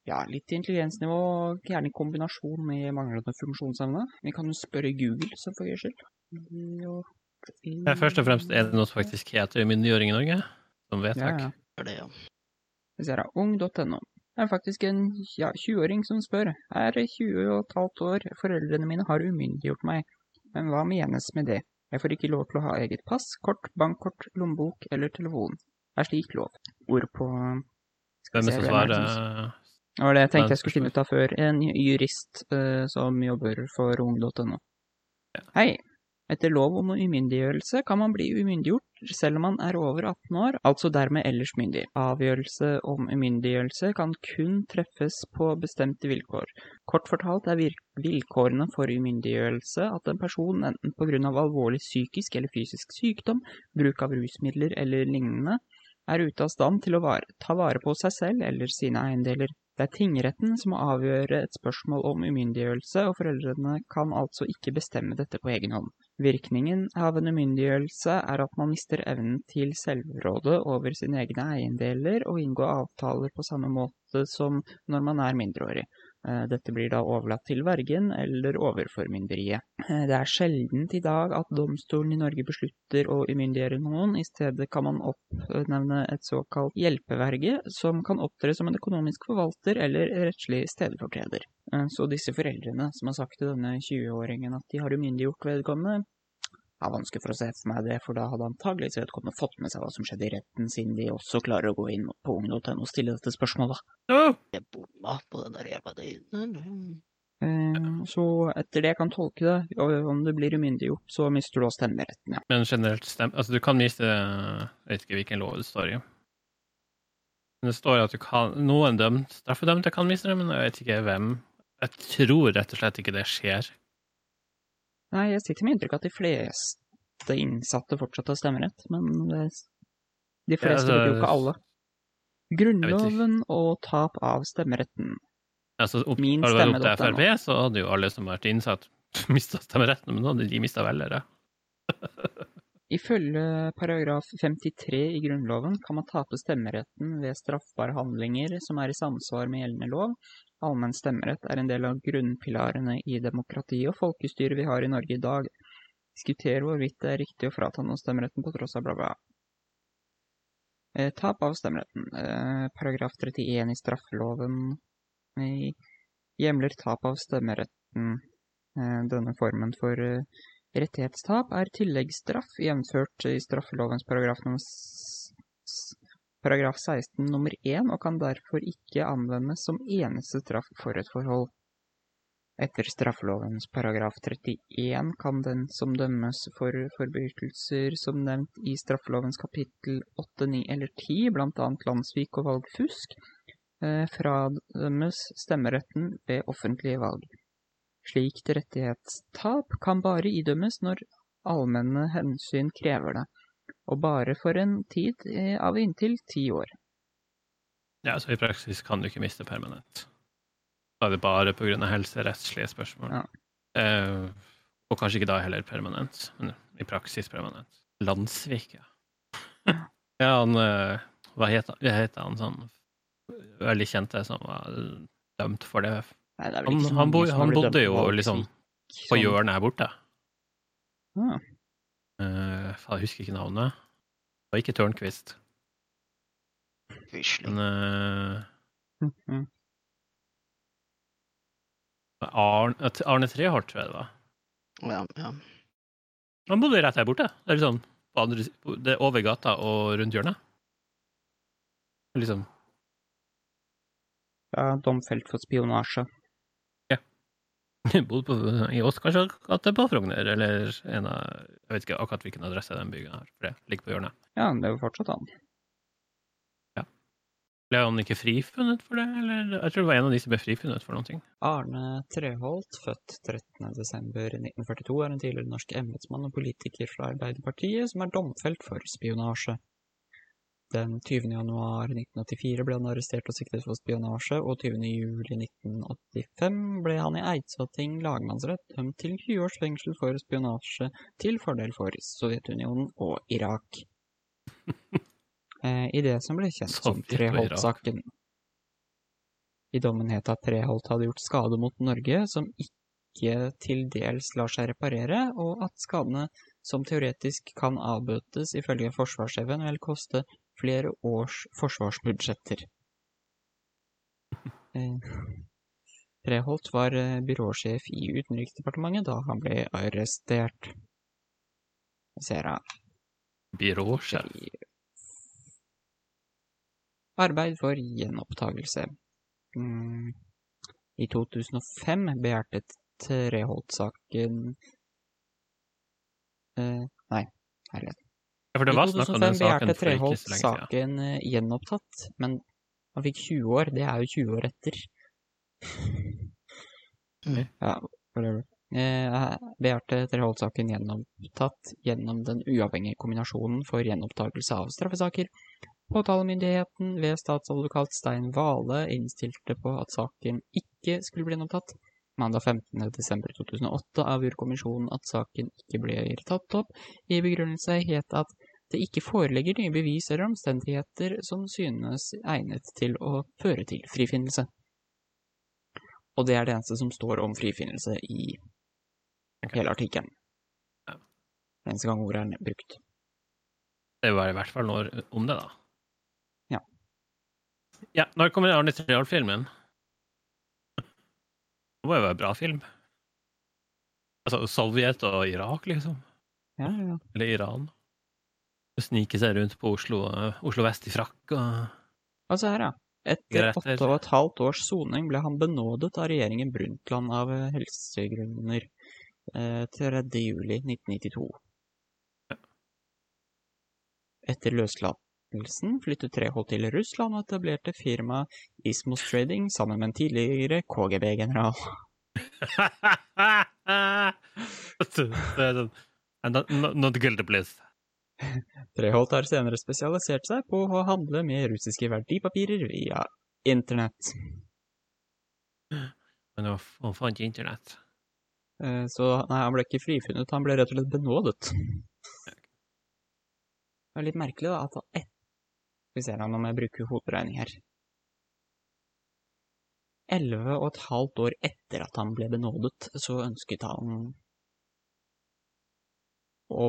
Ja, litt intelligensnivå, og gjerne i kombinasjon med manglende funksjonsevne. Vi kan jo spørre Google, så for gjørs skyld. Ja, først og fremst, er det noe som faktisk heter umyndiggjøring i Norge? Som Ja, vedtak? ja. Er det, ja. Vi ser her, ung.no. Det er faktisk en ja, 20-åring som spør. Er 20 og et halvt år, foreldrene mine har umyndiggjort meg. Men hva menes med det? Jeg får ikke lov til å ha eget pass, kort, bankkort, lommebok eller telefon. Er slik lov? Ord på Skal vi se, hvem er det som svarer? Det var det jeg tenkte jeg skulle finne ut av før. En jurist uh, som jobber for ung.no. Ja. Hei. Etter lov om umyndiggjørelse kan man bli umyndiggjort selv om man er over 18 år, altså dermed ellers myndig. Avgjørelse om umyndiggjørelse kan kun treffes på bestemte vilkår. Kort fortalt er vilkårene for umyndiggjørelse at en person enten på grunn av alvorlig psykisk eller fysisk sykdom, bruk av rusmidler eller lignende, er ute av stand til å ta vare på seg selv eller sine eiendeler. Det er tingretten som må avgjøre et spørsmål om umyndiggjørelse, og foreldrene kan altså ikke bestemme dette på egen hånd. Virkningen av en umyndiggjørelse er at man mister evnen til selvråde over sine egne eiendeler og inngå avtaler på samme måte som når man er mindreårig. Eh, Dette blir da overlatt til vergen eller overformynderiet. Eh, Det er sjeldent i dag at domstolen i Norge beslutter å umyndiggjøre noen. I stedet kan man oppnevne et såkalt hjelpeverge, som kan opptre som en økonomisk forvalter eller rettslig stedfortreder. Eh, Så disse foreldrene som har sagt til denne 20-åringen at de har umyndiggjort vedkommende, har vanskelig for å se for meg det, for da hadde antageligvis vedkommende fått med seg hva som skjedde i retten, siden de også klarer å gå inn på ung.no og stille dette spørsmålet. Åh! Jeg bomma på den der jævla Eh, så etter det jeg kan tolke det, og om du blir umyndiggjort, så mister du også stemmeretten, ja. Men generelt stem... Altså, du kan miste Jeg vet ikke hvilken lov det står i. Men det står at du kan Noen dømt, straffedømte kan miste det, men jeg vet ikke hvem. Jeg tror rett og slett ikke det skjer. Nei, jeg sitter med inntrykk av at de fleste innsatte fortsatt har stemmerett, men de fleste altså, jo ikke alle. Grunnloven og tap av stemmeretten. Altså, opp, Min hadde det vært opp til. Frp, så hadde jo alle som har vært innsatt, mista stemmeretten, men nå hadde de mista velgere. Ifølge paragraf 53 i Grunnloven kan man tape stemmeretten ved straffbare handlinger som er i samsvar med gjeldende lov. Allmenn stemmerett er en del av grunnpilarene i demokratiet og folkestyret vi har i Norge i dag. Diskutere hvorvidt det er riktig å frata noen stemmeretten på tross av bla, bla. Eh, tap av stemmeretten. Eh, paragraf 31 i straffeloven eh, hjemler tap av stemmeretten. Eh, denne formen for Rettighetstap er tilleggsstraff, jevnført i straffelovens paragraf, nummer paragraf 16 nummer 1, og kan derfor ikke anvendes som eneste straff for et forhold. Etter straffelovens paragraf 31 kan den som dømmes for forbrytelser som nevnt i straffelovens kapittel 8, 9 eller 10, blant annet landssvik og valgfusk, eh, fradømmes stemmeretten ved offentlige valg. Slikt rettighetstap kan bare idømmes når allmenne hensyn krever det, og bare for en tid eh, av inntil ti år. Ja, så i praksis kan du ikke miste permanent. Da er det bare pga. helserettslige spørsmål. Ja. Eh, og kanskje ikke da heller permanent, men i praksis permanent. Landsvik, ja. ja, han eh, Hva het han? Hva het han sånn veldig kjente som var dømt for det? Nei, det Han, han, bo, han bodde jo liksom på hjørnet her borte. Ah, Eh, faen, jeg husker ikke navnet. Det var ikke Tørnquist. Quisling. Men eh, mhm. Arne, Arne Treholt, tror jeg det var. Ja, ja. Han bodde rett her borte. Det er liksom på andre, det er over gata og rundt hjørnet. Liksom Ja, domfelt for spionasje. bodde på, i Oscars gate på Frogner, eller en av Jeg vet ikke akkurat hvilken adresse den byggen har, for det ligger på hjørnet. Ja, men det er jo fortsatt han. Ble han ikke frifunnet for det, eller? Jeg tror det var en av de som ble frifunnet for noen ting. Arne Treholt, født 13.12.1942, er en tidligere norsk embetsmann og politiker fra Arbeiderpartiet som er domfelt for spionasje. Den 20. januar 1984 ble han arrestert og siktet for spionasje, og 20. juli 1985 ble han i Eidsvatting lagmannsrett dømt til 20 års fengsel for spionasje til fordel for Sovjetunionen og Irak. Eh, I det som ble kjent som Treholt-saken. I dommen het at Treholt hadde gjort skade mot Norge som ikke til dels lar seg reparere, og at skadene som teoretisk kan avbøtes ifølge forsvarssjefen, vil koste flere års forsvarsbudsjetter. Eh, Treholt var eh, byråsjef i Utenriksdepartementet da han ble arrestert. Jeg ser her. Byråsjef. Arbeid for gjenopptagelse. Mm. I 2005 begjærte Treholt-saken eh, Nei, herlighet. Ja, for det var snakk om den 2005 saken for ikke så lenge siden. Treholt-saken eh, gjenopptatt, men han fikk 20 år. Det er jo 20 år etter. Mm. Ja, whatever. Eh, begjærte Treholt-saken gjenopptatt gjennom den uavhengige kombinasjonen for gjenopptakelse av straffesaker. Påtalemyndigheten ved statsadvokat Stein Vale innstilte på at saken ikke skulle bli gjenopptatt. Mandag 15.12.2008 avgjorde kommisjonen at saken ikke ble tatt opp. I begrunnelse het at det ikke foreligger nye bevis eller omstendigheter som synes egnet til å føre til frifinnelse. Og det er det eneste som står om frifinnelse i hele artikkelen. Eneste gang ordet er brukt. Det var i hvert fall noe om det, da. Ja. Ja, når kommer Arne Treholt-filmen? Det må jo være en bra film. Altså Sovjet og Irak, liksom. Ja, ja. Eller Iran. Snike seg rundt på Oslo, eh, Oslo vest i frakk og Altså her, ja. Etter åtte og et halvt års soning ble han benådet av regjeringen Brundtland av eh, helsegrunner eh, 3. juli 1992. Etter løslatelsen flyttet Treholt til Russland og etablerte firmaet Ismos Trading sammen med en tidligere KGB-general. Det er sånn, "And not, guilty, please. Treholt har senere spesialisert seg på å handle med russiske verdipapirer via internett. Men han fant ikke internett. Eh, Så nei, han ble ikke frifunnet, han ble rett og slett benådet. Det er litt merkelig da, at han Vi ser han om jeg bruker hoderegning her. Elleve og et halvt år etter at han ble benådet, så ønsket han å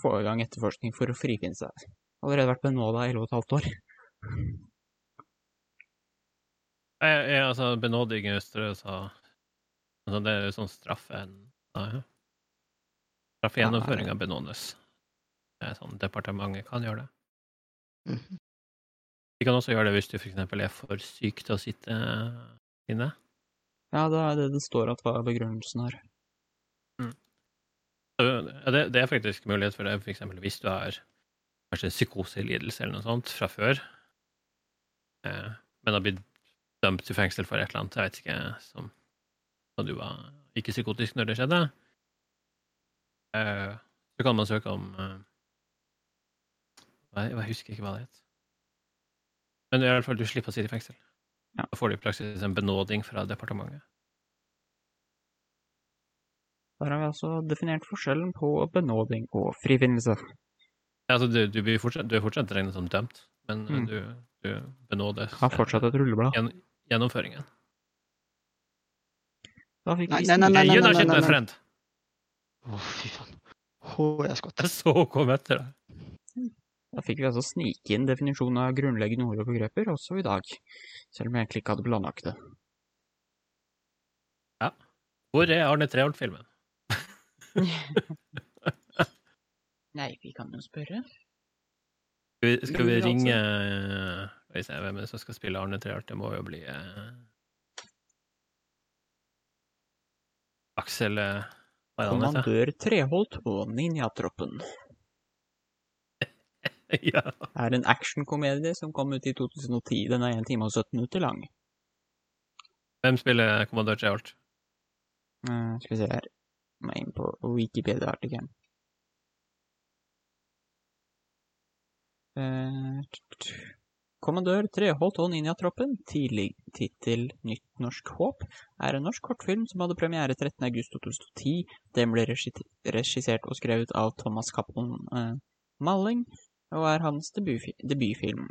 få i gang etterforskning for å frifinne seg. Allerede vært benådet i elleve og et halvt år. Jeg, jeg, altså, benåding i Østerøysa altså, Det er jo sånn straffe... Nei. ja. Straffegjennomføringa benådes. Det er sånn departementet kan gjøre det. Mhm. De kan også gjøre det hvis du f.eks. er for syk til å sitte inne. Ja, det er det det står at var begrunnelsen her. Mm. det, det er faktisk mulighet for det, f.eks. hvis du har kanskje psykoselidelse eller noe sånt fra før, eh, men har blitt dømt til fengsel for et eller annet, jeg vet ikke, som da du var ikke psykotisk når det skjedde, eh, så kan man søke om eh, jeg, jeg husker ikke hva det het. Men i alle fall, du slipper å sitte i fengsel. Ja. Da får du i praksis en benåding fra departementet. Der har vi altså definert forskjellen på benåding og frifinnelse. Ja, Altså, du, du, blir fortsatt, du er fortsatt regnet som dømt, men Mm. du, du benådes Har fortsatt et rulleblad. Gjenn, gjennomføringen. Da fikk Nei, nei, nei, nei, nei, nei, nei, nei, nei, nei, nei, nei, nei, nei. friend. Å, fy faen. nei, jeg nei, nei, så kom etter deg. Da fikk vi altså snike inn definisjonen av grunnleggende ord og begreper også i dag, selv om jeg egentlig ikke hadde planlagt det. Ja. Hvor er Arne Treholt-filmen? Nei, vi kan jo spørre. Skal vi, skal vi altså. ringe eh, Skal vi se, hvem er det som skal spille Arne Treholt? Det må jo bli eh, Aksel eh? Kommandør Treholt og Ninjatroppen ja. er en actionkomedie som kom ut i 2010. Den er 1 time og 17 minutter lang. Hvem spiller kommandør Treholt? Uh, skal vi se her. Må inn på Wikipedia-artikkelen. Eh, t- t- Kommandør Treholt og Ninjatroppen, tidlig tittel Nytt norsk håp, er en norsk kortfilm som hadde premiere 13.8.2010. Den ble regissert og skrevet av Thomas Cappelen eh, Malling, og er hans debutfi debutfilm.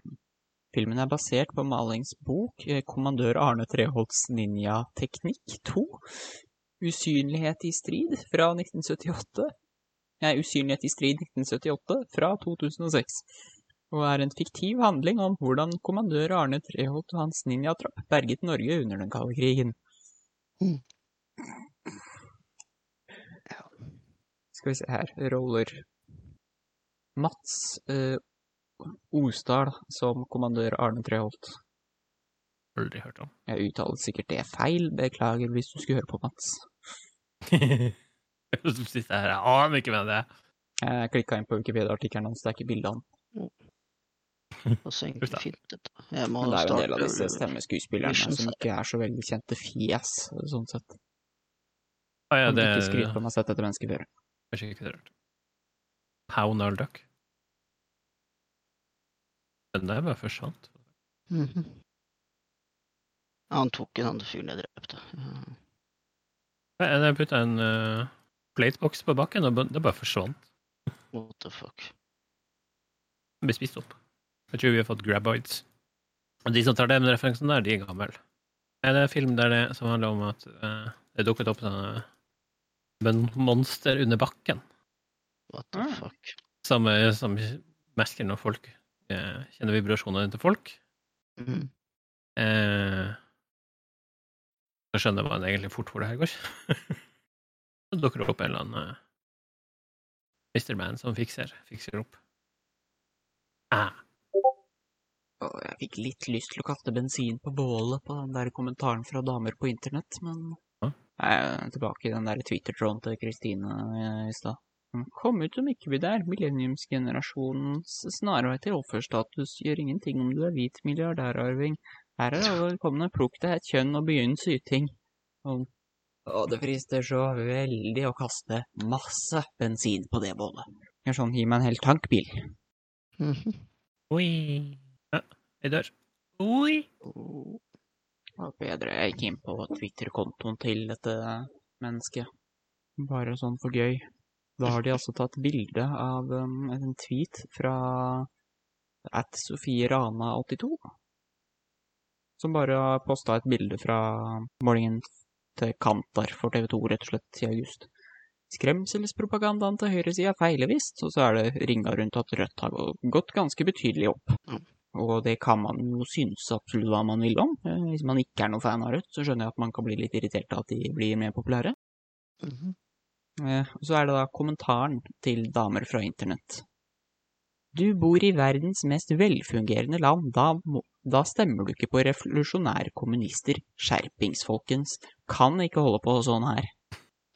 Filmen er basert på Malings bok eh, 'Kommandør Arne Treholts ninjateknikk 2'. Usynlighet i strid fra 1978. Nei, Usynlighet i strid 1978 fra 2006. Og er en fiktiv handling om hvordan kommandør Arne Treholt og hans ninjatropp berget Norge under den kalde krigen. Mm. Skal vi se her, roller. Mats eh, Osdal som kommandør Arne Treholt. Aldri hørt om. Jeg uttaler sikkert det feil, beklager hvis du skulle høre på Mats. Du sitter her, jeg aner ikke hvem det er. Jeg klikka inn på Wikipedia-artikkelen hans, det er ikke bilde han. Og så Uff fint. Jeg må Men det er jo en del av disse stemmeskuespillerne som ikke er så veldig kjente fjes, sånn sett. Ah, ja, Kan det ikke skryte på å ha sett dette mennesket før. kanskje ikke det Duck. Den der bare forsvant. Mhm. Ja, han tok en andre fyren jeg drepte. Ja. Jeg jeg putta en uh, platebox på bakken, og det bare forsvant. What the fuck. Den ble spist opp. Jeg tror vi har fått graboids. Og de som tar den referansen der, de er gamle. Det er en film der det, som handler om at uh, det dukket opp sånne men monster under bakken, What the Ah. fuck. som, eh, som merker når folk eh, kjenner vibrasjonene til folk. Mm. Eh, så skjønner man egentlig fort hvor det her går. så dukker det opp en eller annen uh, Mr. Man som fikser, fikser opp. Ah. Oh, jeg fikk litt lyst til å kaste bensin på bålet på den der kommentaren fra damer på internett, men ah. jeg er tilbake i den der Twitter-tråden til Kristine eh, i stad. Hun Kom ut som ikke vi der, millenniumsgenerasjonens snarvei til offerstatus gjør ingenting om du er hvit milliardærarving. Her er alle velkomne, plukk deg et kjønn og begynn syting. Og, og det frister så veldig å kaste masse bensin på det bålet. Er sånn, gi meg en hel tankbil. Mhm. Oi. Ja, jeg dør. Oi. Og det var bedre jeg gikk inn på Twitter-kontoen til dette mennesket. Bare sånn for gøy. Da har de altså tatt bilde av um, en tweet fra at Sofie-Rana82. Som bare har posta et bilde fra målingen til Kantar for TV2, rett og slett, i august. Skremselspropagandaen til høyresida feiler visst, og så er det ringa rundt at Rødt har gått ganske betydelig opp. Og det kan man jo synes absolutt hva man vil om. Eh, Hvis man ikke er noen fan av Rødt, så skjønner jeg at man kan bli litt irritert av at de blir mer populære. Mhm. Eh, Og så er det da kommentaren til damer fra internett. Du bor i verdens mest velfungerende land, da, må, da stemmer du ikke på revolusjonære kommunister. Skjerpings, folkens. Kan ikke holde på sånn her.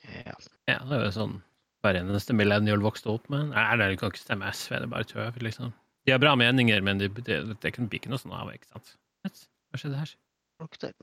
Ja. Ja, det er jo sånn hver eneste millennial vokste opp med. Nei, det kan ikke stemme SV, det er bare tøv, liksom. De har bra meninger, men det, det, det blir ikke noe sånn av, ikke sant? Hva skjedde her? Plukk det.